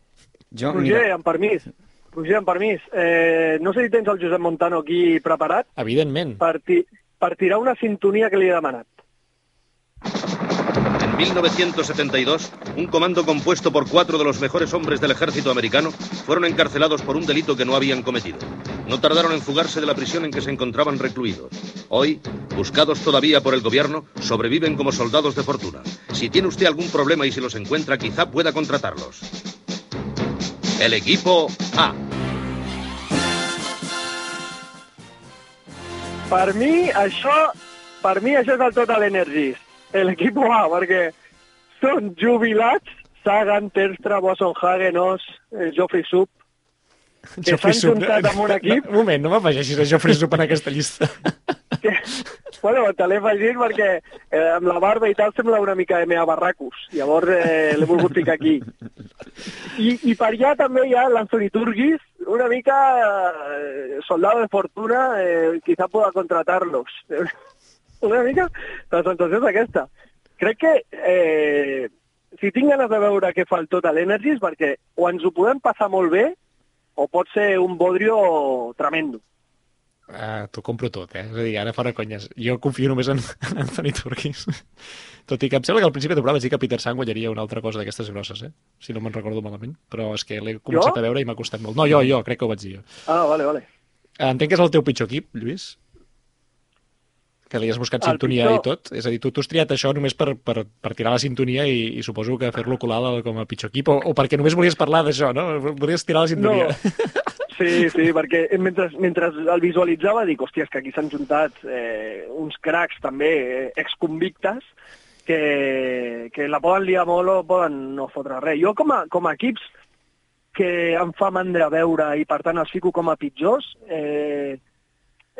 Jo, Roger, mira, amb permís. Roger, amb permís. Eh, no sé si tens el Josep Montano aquí preparat Evidentment. per, ti per tirar una sintonia que li he demanat. En 1972, un comando compuesto por cuatro de los mejores hombres del ejército americano fueron encarcelados por un delito que no habían cometido. No tardaron en fugarse de la prisión en que se encontraban recluidos. Hoy, buscados todavía por el gobierno, sobreviven como soldados de fortuna. Si tiene usted algún problema y si los encuentra, quizá pueda contratarlos. El equipo A. Per mi, això, per mi Total Energies, l'equip A, perquè són jubilats, Sagan, Terstra, Bosson Hagen, Os, eh, Geoffrey Sup, que s'han juntat amb un equip Un moment, no m'afegeixis a Geoffrey Sup en aquesta llista. que, bueno, te l'he afegit perquè eh, amb la barba i tal sembla una mica de mea barracus. Llavors eh, l'he volgut ficar aquí. I, I per allà també hi ha l'Anthony Turgis, una mica eh, soldado de fortuna, eh, quizá pueda contratarlos. Una mica la sensació és aquesta. Crec que eh, si tinc ganes de veure què fa el Total Energies, perquè o ens ho podem passar molt bé o pot ser un bodrio tremendo. Uh, T'ho compro tot, eh? És a dir, ara fora conyes. Jo confio només en, en Anthony Turkis. Tot i que em sembla que al principi de temporada vaig dir que Peter Sang guanyaria una altra cosa d'aquestes grosses, eh? Si no me'n recordo malament. Però és que l'he començat Jo? a veure i m'ha costat molt. No, jo, jo, crec que ho vaig dir jo. Ah, vale, vale. Entenc que és el teu pitjor equip, Lluís? Que li has buscat El sintonia pitjor- i tot. És a dir, tu t'has triat això només per, per, per tirar la sintonia i, i suposo que fer-lo colar com a pitjor equip, o, o perquè només volies parlar d'això, no? Volies tirar la sintonia. No. Sí, sí, perquè mentre, mentre el visualitzava dic, hòstia, és que aquí s'han juntat eh, uns cracs també eh, exconvictes que, que la poden liar molt o poden no fotre res. Jo com a, com a equips que em fa mandra veure i per tant els fico com a pitjors, eh,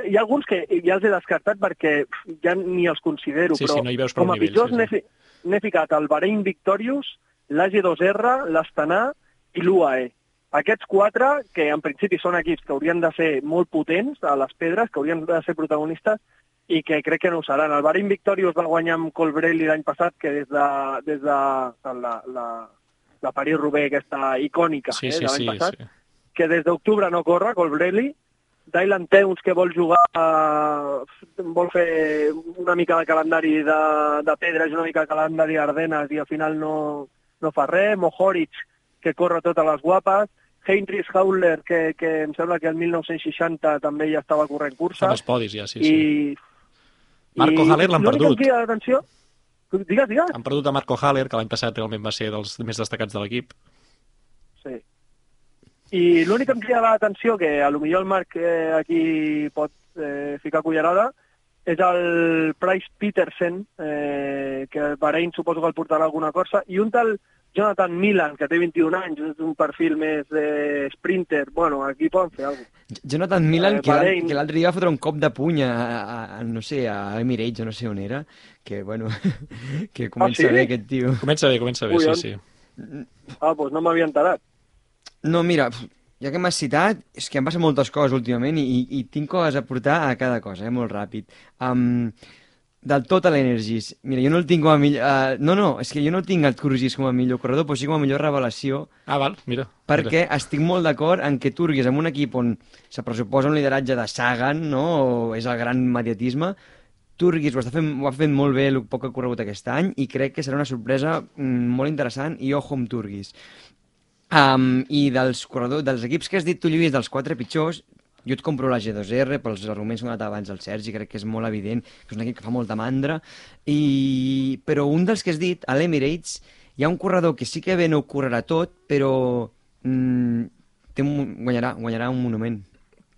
hi ha alguns que ja els he descartat perquè ja ni els considero, Sí, però sí, no hi veus com a nivell, pitjors sí, fi- n'he ficat el Bahrein Victorious, l'AG2R, l'Astana i l'UAE. Aquests quatre, que en principi són equips que haurien de ser molt potents a les pedres, que haurien de ser protagonistes, i que crec que no ho seran. El Bahrein Victorious va guanyar amb Colbrelli l'any passat, que des de, des de la, la, la Paris-Roubaix aquesta icònica Sí, eh, sí, de l'any sí, passat, sí. que des d'octubre no corre, Colbrelli, Dylan Teuns, que vol jugar, vol fer una mica de calendari de, de pedres una mica de calendari d'Ardenes i al final no, no fa res, Mohoric, que corre totes les guapes, Heinrich Hauler, que, que em sembla que el 1960 també ja estava corrent cursa, els podis ja, sí, sí. i Marco I Haller l'han l'únic que perdut. em crida l'atenció... Digues, digues. Han perdut a Marco Haller, que l'any passat realment va ser dels més destacats de l'equip. Sí. I l'únic que em crida l'atenció, que a lo millor el Marc eh, aquí pot eh, ficar cullerada, és el Price Petersen, eh, que el Bahrein suposo que el portarà alguna cosa, i un tal Jonathan Milan, que té 21 anys, és un perfil més de sprinter. Bueno, aquí poden fer alguna cosa. Jonathan Milan, Eh, Bahrein. que l'altre dia va fotre un cop de puny a, a, a no sé, a Emirates o no sé on era, que, bueno, que comença sí? bé aquest tio. Comença bé, comença bé, sí, Collons. sí. Ah, doncs no m'havia enterat. No, mira, ja que m'has citat, és que em passen moltes coses últimament i, i, i tinc coses a portar a cada cosa, eh, molt ràpid. Um, del Total Energies, mira, jo no el tinc com a millor... Uh, no, no, és que jo no tinc el Turgis com a millor corredor, però sí com a millor revelació, Ah, val, mira. perquè estic molt d'acord en que Turgis, en un equip on se pressuposa un lideratge de Sagan, no?, o és el gran mediatisme, Turgis ho, està fent, ho ha fet molt bé el poc que ha corregut aquest any i crec que serà una sorpresa mm, molt interessant i ojo amb Turgis. Um, I dels corredors, dels equips que has dit tu, Lluís, dels quatre pitjors, jo et compro la G2R pels arguments que ha donat abans el Sergi, crec que és molt evident, que és un equip que fa molta mandra, i... però un dels que has dit, a l'Emirates, hi ha un corredor que sí que bé no ho correrà tot, però mm, té un, guanyarà, guanyarà un monument.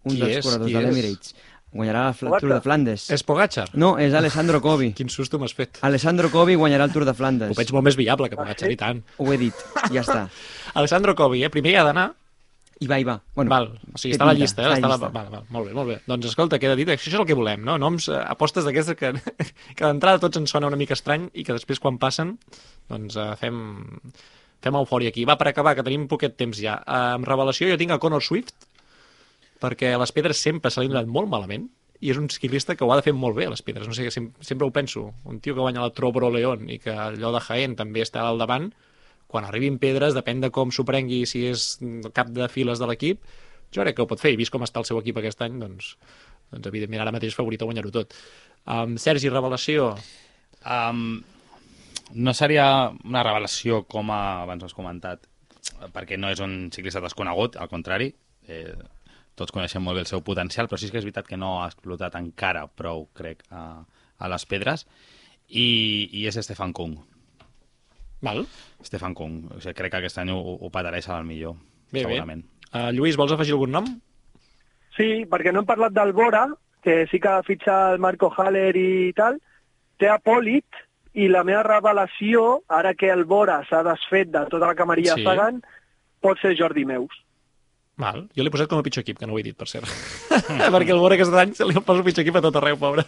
Un Qui dels és? corredors Qui de l'Emirates. Guanyarà la Fla- Pogacar? Tour de Flandes. És Pogacar? No, és Alessandro Covi. Quin susto m'has fet. Alessandro Covi guanyarà el Tour de Flandes. Ho veig molt més viable que Pogacar, i tant. Ho he dit, ja està. Alessandro Covi, eh? Primer hi ha d'anar I va, i va. Bueno, val, o sigui, està a la llista, eh? està la llista. Val, val, molt bé, molt bé. Doncs escolta, queda dit, això és el que volem, no? Noms, eh, apostes d'aquestes que, que d'entrada tots ens sona una mica estrany i que després quan passen, doncs eh, fem, fem eufòria aquí. Va, per acabar, que tenim poquet temps ja. Eh, amb revelació jo tinc a Conor Swift, perquè a les pedres sempre se li donat molt malament, i és un ciclista que ho ha de fer molt bé a les pedres, no sé, sem sempre ho penso, un tio que guanya la Trobro León i que allò de Jaén també està al davant, quan arribin pedres, depèn de com s'ho prengui, si és cap de files de l'equip, jo crec que ho pot fer, i vist com està el seu equip aquest any, doncs, doncs evidentment ara mateix favorit a guanyar-ho tot. Um, Sergi, revelació, Um, no seria una revelació com a, abans has comentat, perquè no és un ciclista desconegut, al contrari, eh, tots coneixem molt bé el seu potencial, però sí que és veritat que no ha explotat encara prou, crec, a, a les pedres, i, i és Stefan Kung. Val? Stefan Kung. O sigui, crec que aquest any ho, ho patarà i serà el millor, Bé, segurament. bé. Uh, Lluís, vols afegir algun nom? Sí, perquè no hem parlat del Bora, que sí que fitxa el Marco Haller i tal, té Apòlit, i la meva revelació, ara que el Bora s'ha desfet de tota la camarilla Sí. sí. Sagan, pot ser Jordi Meus. Val. Jo l'he posat com a pitjor equip, que no ho he dit, per cert. Perquè el Bora aquest any se li posa pitjor equip a tot arreu, pobre.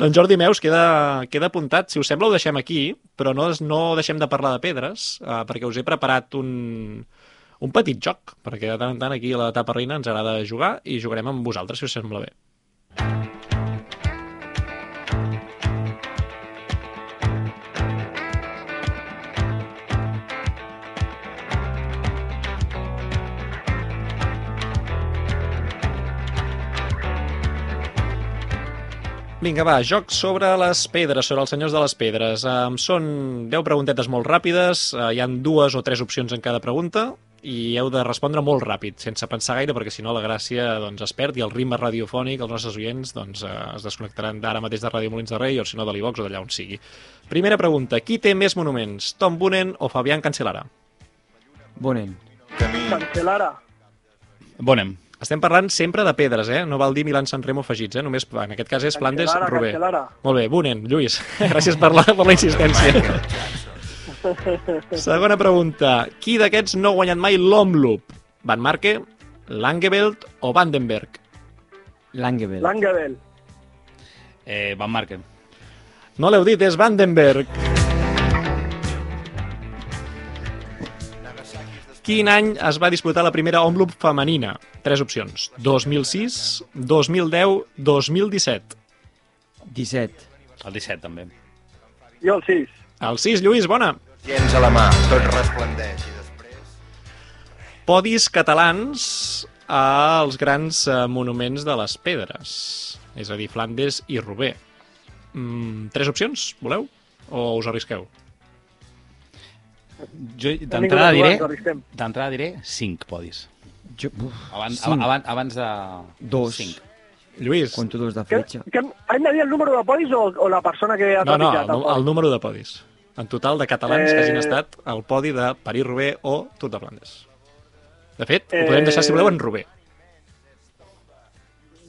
Doncs Jordi Meus queda, queda apuntat. Si us sembla, ho deixem aquí, però no, no deixem de parlar de pedres, eh, perquè us he preparat un, un petit joc, perquè de tant en tant aquí a la Tapa Reina ens agrada jugar i jugarem amb vosaltres, si us sembla bé. Vinga, va, joc sobre les pedres, sobre els senyors de les pedres. Um, són 10 preguntetes molt ràpides, uh, hi han dues o tres opcions en cada pregunta, i heu de respondre molt ràpid, sense pensar gaire, perquè si no la gràcia doncs, es perd i el ritme radiofònic, els nostres oients, doncs, uh, es desconnectaran d'ara mateix de Ràdio Molins de Rei, o si no de l'Ivox o d'allà on sigui. Primera pregunta, qui té més monuments, Tom Bunen o Fabián Cancellara? Bonen. Cancelara. Bonem. Estem parlant sempre de pedres, eh? No val dir Milan San Remo afegits, eh? Només, en aquest cas és Flandes. Cancellara. Molt bé, Bunen, Lluís, gràcies per la, per la insistència. Segona pregunta. Qui d'aquests no ha guanyat mai l'Omloop? Van Marke, Langeveld o Vandenberg? Langevel. Langabel. Eh, Van Marken. No l'heu dit, és Vandenberg. Quin any es va disputar la primera Omloop femenina? Tres opcions. 2006, 2010, 2017. 17. El 17, també. Jo el 6. El 6, Lluís, bona. Gens a la mà, tot resplendeix i després... Podis catalans als grans eh, monuments de les pedres, és a dir, Flandes i Rubé. Mm, tres opcions, voleu? O us arrisqueu? Jo d'entrada de diré, d'entrada diré 5 podis. Jo, uf, Abans, cinc. abans, abans de... Dos. 5. Lluís. Tu dos de Que, fletxa. que hem de dir el número de podis o, o la persona que ha No, no, el, el el número de podis. En total de catalans Eh. que hagin estat al podi de París-Roubaix o Tour de Flandes. De fet, ho Eh. podem deixar, si voleu, en Roubaix.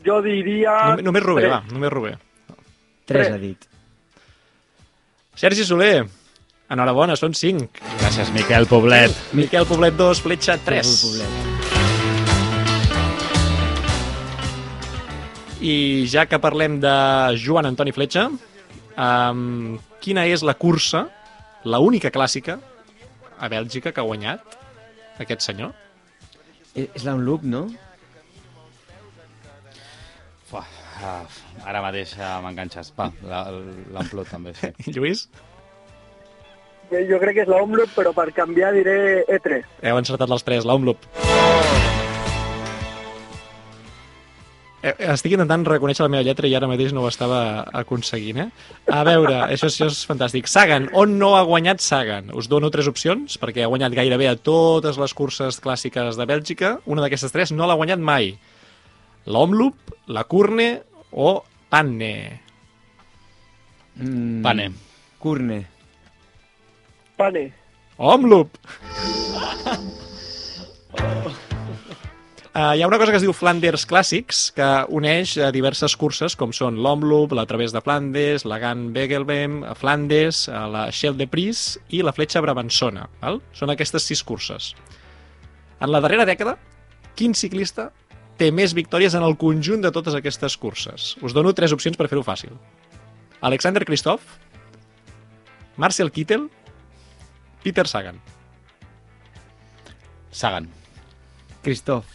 Jo diria... Només, només Roubaix, tres. va, només Roubaix. Tres Tres. ha dit. Sergi Soler, enhorabona, són 5. Gràcies, Miquel Poblet. Miquel Poblet 2, Fletxa 3. El poblet. I ja que parlem de Joan Antoni Fletxa, um, quina és la cursa, la única clàssica a Bèlgica que ha guanyat aquest senyor? És és l'Unloop, no? Fuà, ah, ara mateix ah, m'enganxes. Va, la- l'Amplot també, sí. Lluís? Jo crec que és la Omloop, però per canviar diré E E3. Heu encertat les tres, l'Omloop. Eh, Estic intentant reconèixer la meva lletra i ara mateix no ho estava aconseguint, eh? A veure, això, això és fantàstic. Sagan, on no ha guanyat Sagan? Us dono tres opcions, perquè ha guanyat gairebé a totes les curses clàssiques de Bèlgica. Una d'aquestes tres no l'ha guanyat mai. L'Omloop, la Curne o Panne. Mm, Pane. Curne. Pane. Omloop! Uh, hi ha una cosa que es diu Flanders Classics, que uneix uh, diverses curses, com són l'Omloop, la Través de Flandes, la Gan Begelbem, Flandes, uh, la Shell de Pris i la Fletxa Brabançona. Val? Són aquestes sis curses. En la darrera dècada, quin ciclista té més victòries en el conjunt de totes aquestes curses? Us dono tres opcions per fer-ho fàcil. Alexander Kristoff, Marcel Kittel, Peter Sagan. Sagan. Cristof.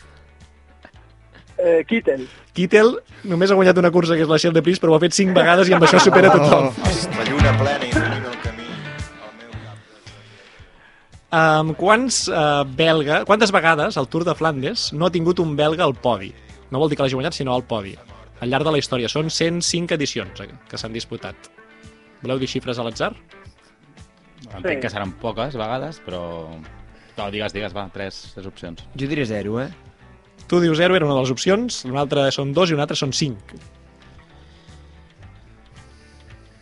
Eh, Kittel. Kittel només ha guanyat una cursa que és la Shell de Pris, però ho ha fet cinc vegades i amb això supera tothom. La lluna plena il·lumina el camí al meu cap. Um, quants, uh, belga, quantes vegades el Tour de Flandes no ha tingut un belga al podi? No vol dir que l'hagi guanyat, sinó al podi. Al llarg de la història. Són 105 edicions eh, que s'han disputat. Voleu dir xifres a l'atzar? Entenc Sí. que seran poques vegades, però... No, digues, digues, va, tres, tres opcions. Jo diré zero, eh? Tu dius 0, era una de les opcions, una altra són 2 i una altra són 5.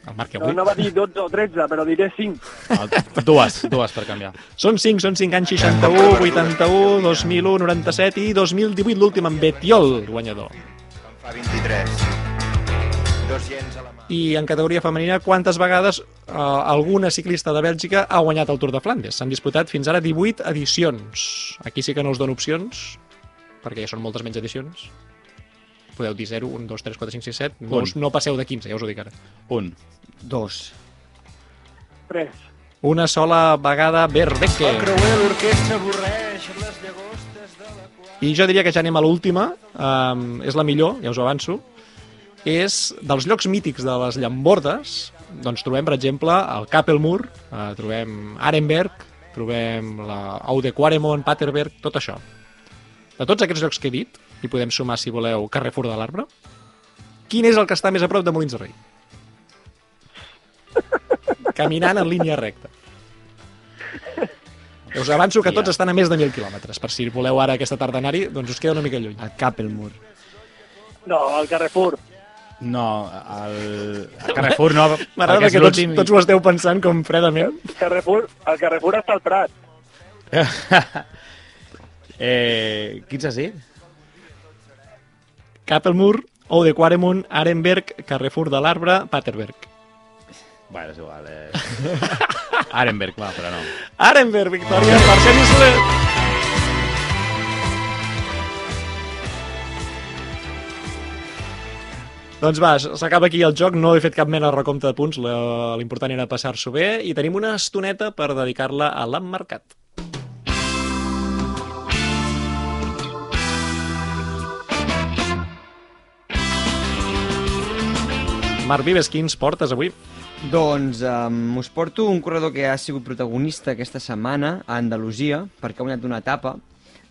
El Marc No, avui. no va dir 12 o 13, però diré 5. Ah, Dues, dues per canviar. Són 5, són 5 anys 61, 81, 2001, 97 i 2018, l'últim amb Betiol, guanyador. En fa 23. Dos gens a la. I en categoria femenina, quantes vegades eh, alguna ciclista de Bèlgica ha guanyat el Tour de Flandes? S'han disputat fins ara 18 edicions. Aquí sí que no us dono opcions, perquè ja són moltes menys edicions. Podeu dir 0, 1, 2, 3, 4, 5, 6, 7. No, us, no passeu de 15, ja us ho dic ara. Un. Dos. 3. Una sola vegada Berbeke. creuer l'orquestra avorreix les llagostes de la. I jo diria que ja anem a l'última, um, és la millor, ja us ho avanço, és dels llocs mítics de les llambordes, doncs trobem, per exemple, el Kappelmoor, uh, trobem Arenberg, trobem la Aude Quaremont, Paterberg, tot això. De tots aquests llocs que he dit, i podem sumar, si voleu, Carrefour de l'Arbre, quin és el que està més a prop de Molins de Rei? Caminant en línia recta. Us avanço que tots estan a més de 1.000 quilòmetres. Per si voleu ara aquesta tarda anar-hi, doncs us queda una mica lluny. El Kappelmoor. No, el Carrefour. No, el, el Carrefour no, M'agrada que tots, tots ho esteu pensant com fredament. El Carrefour, el Carrefour està al Prat. eh, quins has dit? Kappelmoor, Oude Quaremont, Arenberg, Carrefour de l'Arbre, Paterberg. Bueno, és igual. Eh... Arenberg, va, però no. Arenberg, victòria per Sergi Soler. Doncs va, s'acaba aquí el joc, no he fet cap mena de recompte de punts, l'important era passar-s'ho bé, i tenim una estoneta per dedicar-la a l'emmarcat. Marc Vives, quins portes avui? Doncs um, us porto un corredor que ha sigut protagonista aquesta setmana a Andalusia, perquè ha guanyat una etapa,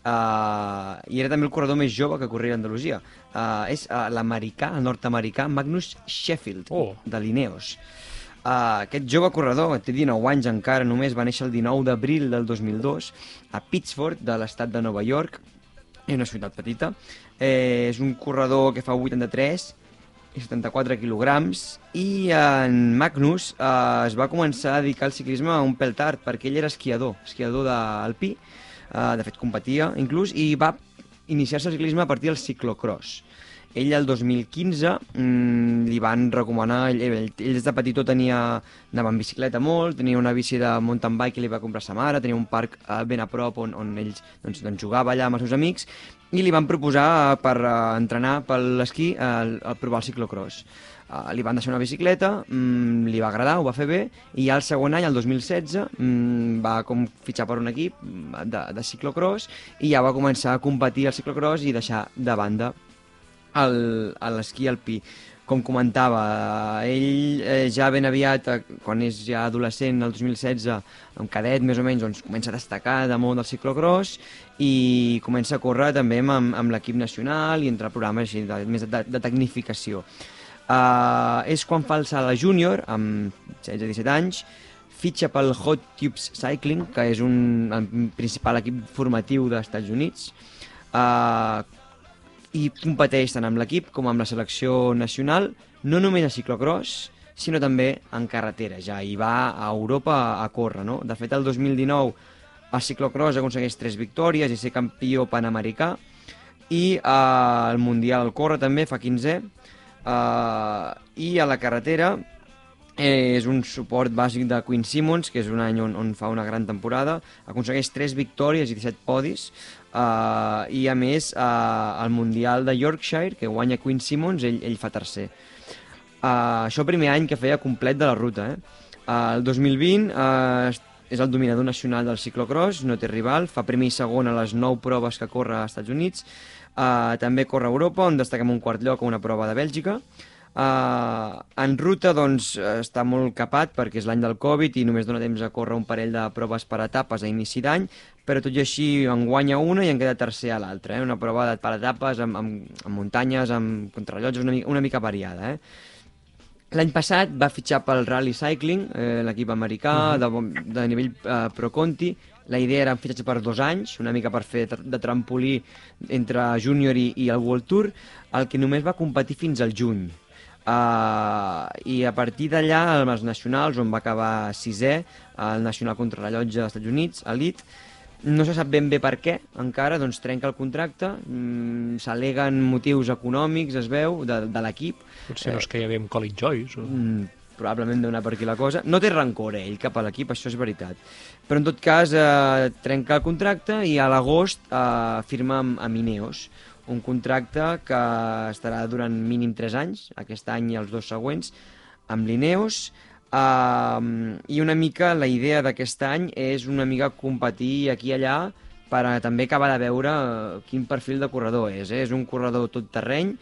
uh, i era també el corredor més jove que corria a Andalusia. Uh, és uh, l'americà, el nord-americà Magnus Sheffield, Oh. de l'Ineos. Uh, aquest jove corredor, té 19 anys encara, només va néixer el 19 d'abril del 2002 a Pittsford, de l'estat de Nova York, és una ciutat petita, eh, és un corredor que fa 83 i 74 quilograms i en Magnus eh, es va començar a dedicar al ciclisme un pèl tard perquè ell era esquiador, esquiador d'alpí, eh, de fet competia inclús, i va iniciar-se al ciclisme a partir del ciclocross. Ell el 2015 mmm, li van recomanar, ell, ell, ell des de petitó tenia, anava en bicicleta molt, tenia una bici de mountain bike que li va comprar sa mare, tenia un parc eh, ben a prop on, on ells doncs, doncs, jugava allà amb els seus amics i li van proposar per eh, entrenar per l'esquí eh, el, el provar el ciclocross. Uh, li van deixar una bicicleta, mm, li va agradar, ho va fer bé, i ja el següent any, el 2016, mm, va com fitxar per un equip de, de ciclocross i ja va començar a competir al ciclocross i deixar de banda l'esquí alpí. Com comentava, ell eh, ja ben aviat, eh, quan és ja adolescent, el 2016, amb cadet més o menys, doncs comença a destacar de molt del ciclocross i comença a córrer també amb, amb l'equip nacional i entre programes així, de, més de, de tecnificació. Uh, és quan fa el salt a júnior, amb 16-17 anys, fitxa pel Hot Tubes Cycling, que és un, el principal equip formatiu dels Estats Units, uh, i competeix tant amb l'equip com amb la selecció nacional, no només a ciclocross, sinó també en carretera, ja, i va a Europa a córrer, no? De fet, el 2019 a ciclocross aconsegueix tres victòries i ser campió panamericà, i eh, al Mundial al córrer també fa 15è, uh, i a la carretera eh, és un suport bàsic de Quinn Simmons, que és un any on, on fa una gran temporada, aconsegueix 3 victòries i 17 podis, uh, i a més uh, al Mundial de Yorkshire, que guanya Quinn Simmons, ell, ell fa tercer. Uh, això el primer any que feia complet de la ruta. Eh? Uh, el 2020 uh, és el dominador nacional del ciclocross, no té rival, fa primer i segon a les 9 proves que corre als Estats Units, Uh, també corre a Europa, on destaquem un quart lloc a una prova de Bèlgica. Uh, en ruta doncs, està molt capat perquè és l'any del Covid i només dona temps a córrer un parell de proves per etapes a inici d'any, però tot i així en guanya una i en queda tercer a l'altra. Eh? Una prova de, per etapes amb, amb, amb muntanyes, amb contrarrellotges, una, mica, una mica variada. Eh? L'any passat va fitxar pel Rally Cycling, eh, l'equip americà, uh -huh. de, de nivell eh, Pro Conti, la idea era un fitxatge per dos anys, una mica per fer de trampolí entre júnior i, i el World Tour, el que només va competir fins al juny. Uh, I a partir d'allà, els nacionals, on va acabar sisè, el Nacional Contrarrellotge dels Estats Units, Elite, no se sap ben bé per què, encara, doncs trenca el contracte, mm, s'aleguen motius econòmics, es veu, de, de l'equip. Potser no és que hi havia Colin Joyce o... Mm, probablement deu per aquí la cosa. No té rancor, eh, ell, cap a l'equip, això és veritat. Però, en tot cas, eh, trenca el contracte i a l'agost eh, firma amb, amb Ineos, un contracte que estarà durant mínim 3 anys, aquest any i els dos següents, amb l'Ineos, eh, i una mica la idea d'aquest any és una mica competir aquí i allà per també acabar de veure eh, quin perfil de corredor és. Eh? És un corredor tot terreny,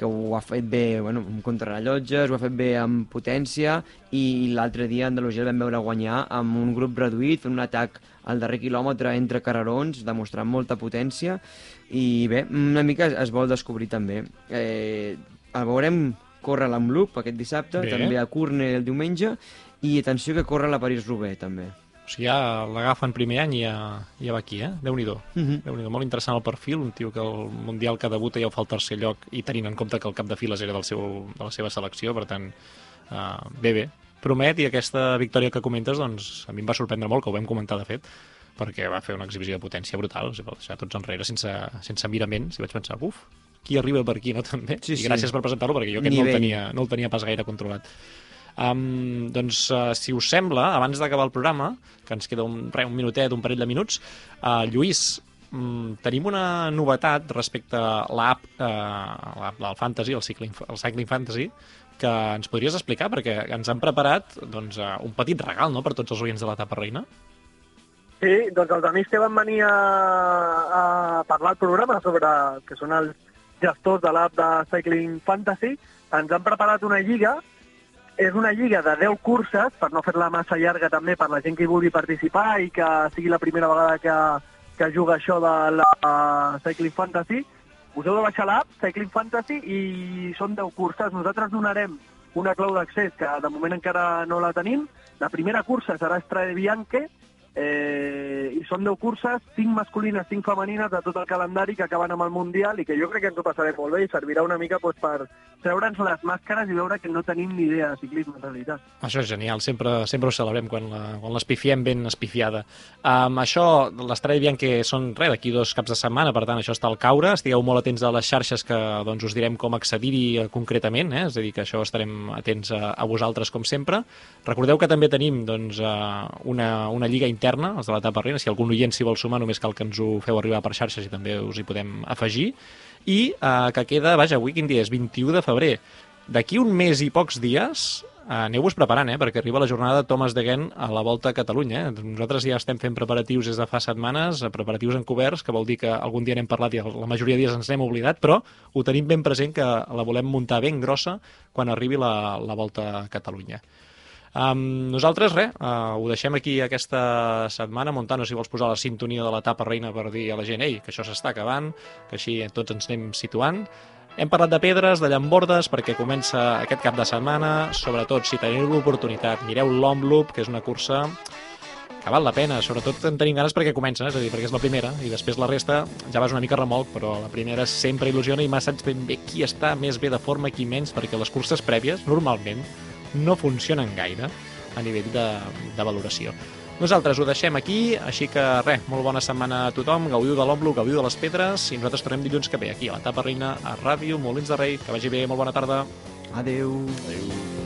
que ho ha fet bé bueno, amb contrarrellotges, ho ha fet bé amb potència i l'altre dia a Andalusia el vam veure guanyar amb un grup reduït, fent un atac al darrer quilòmetre entre carrerons, demostrant molta potència i bé, una mica es, es vol descobrir també. Eh, el veurem córrer l'Amloop aquest dissabte, bé. també a Curne el diumenge i atenció que corre la París-Roubaix també. O sigui, ja l'agafen primer any i ja, ja va aquí, eh? Déu-n'hi-do. Uh -huh. déu nhi Molt interessant el perfil, un tio que el Mundial que debuta ja ho fa al tercer lloc i tenint en compte que el cap de files era del seu, de la seva selecció, per tant, uh, bé, bé. Promet, i aquesta victòria que comentes, doncs, a mi em va sorprendre molt, que ho vam comentar, de fet, perquè va fer una exhibició de potència brutal, o sigui, va deixar tots enrere sense, sense miraments, i vaig pensar, uf, qui arriba per aquí, no, també? Sí, I sí. gràcies per presentar-lo, perquè jo aquest no el, tenia, no el tenia pas gaire controlat. Um, doncs, uh, si us sembla, abans d'acabar el programa, que ens queda un, re, un minutet, un parell de minuts, uh, Lluís, um, tenim una novetat respecte a l'app uh, del Fantasy, el Cycling, el Cycling Fantasy, que ens podries explicar, perquè ens han preparat doncs, un petit regal no?, per tots els oients de l'etapa reina. Sí, doncs els amics que van venir a, a parlar al programa sobre que són els gestors de l'app de Cycling Fantasy, ens han preparat una lliga és una lliga de 10 curses, per no fer-la massa llarga també per la gent que hi vulgui participar i que sigui la primera vegada que, que juga això de la Cycling Fantasy. Heu de baixar l'app, Cycling Fantasy, i són 10 curses. Nosaltres donarem una clau d'accés que de moment encara no la tenim. La primera cursa serà Strade Bianche Eh, I són 10 curses, 5 masculines, 5 femenines de tot el calendari que acaben amb el Mundial i que jo crec que ens ho passarem molt bé i servirà una mica doncs, per treure'ns les màscares i veure que no tenim ni idea de ciclisme en realitat. Això és genial, sempre, sempre ho celebrem quan l'espifiem ben espifiada. Um, això, l'Estrella Bianchi són res, d'aquí dos caps de setmana, per tant, això està al caure. Estigueu molt atents a les xarxes que doncs, us direm com accedir-hi eh, concretament, eh? és a dir, que això estarem atents a, a vosaltres com sempre. Recordeu que també tenim doncs, eh, una, una lliga interna, els de l'etapa reina, si algun oient s'hi vol sumar només cal que ens ho feu arribar per xarxes i també us hi podem afegir. I eh, que queda, vaja, avui quin dia és? 21 de febrer. D'aquí un mes i pocs dies eh, aneu-vos preparant, eh, perquè arriba la jornada de Thomas de Gent a la Volta a Catalunya. Eh? Nosaltres ja estem fent preparatius des de fa setmanes, eh, preparatius encoberts, que vol dir que algun dia n'hem parlat i la majoria de dies ens n'hem oblidat, però ho tenim ben present que la volem muntar ben grossa quan arribi la, la Volta a Catalunya. Um, nosaltres, res, uh, ho deixem aquí aquesta setmana. Montano, si vols posar la sintonia de l'etapa reina per dir a la gent, ei, que això s'està acabant, que així tots ens anem situant. Hem parlat de pedres, de llambordes, perquè comença aquest cap de setmana. Sobretot, si teniu l'oportunitat, mireu l'Omloop, que és una cursa que val la pena, sobretot en tenim ganes perquè comença, és a dir, perquè és la primera, i després la resta ja vas una mica remolc, però la primera sempre il·lusiona i mai saps ben bé qui està més bé de forma, qui menys, perquè les curses prèvies, normalment, no funcionen gaire a nivell de, de valoració. Nosaltres ho deixem aquí, així que res, molt bona setmana a tothom, gaudiu de l'Omblo, gaudiu de les pedres, i nosaltres tornem dilluns que ve aquí, a la Tapa Reina, a Ràdio Molins de Rei. Que vagi bé, molt bona tarda. Adeu. Adéu.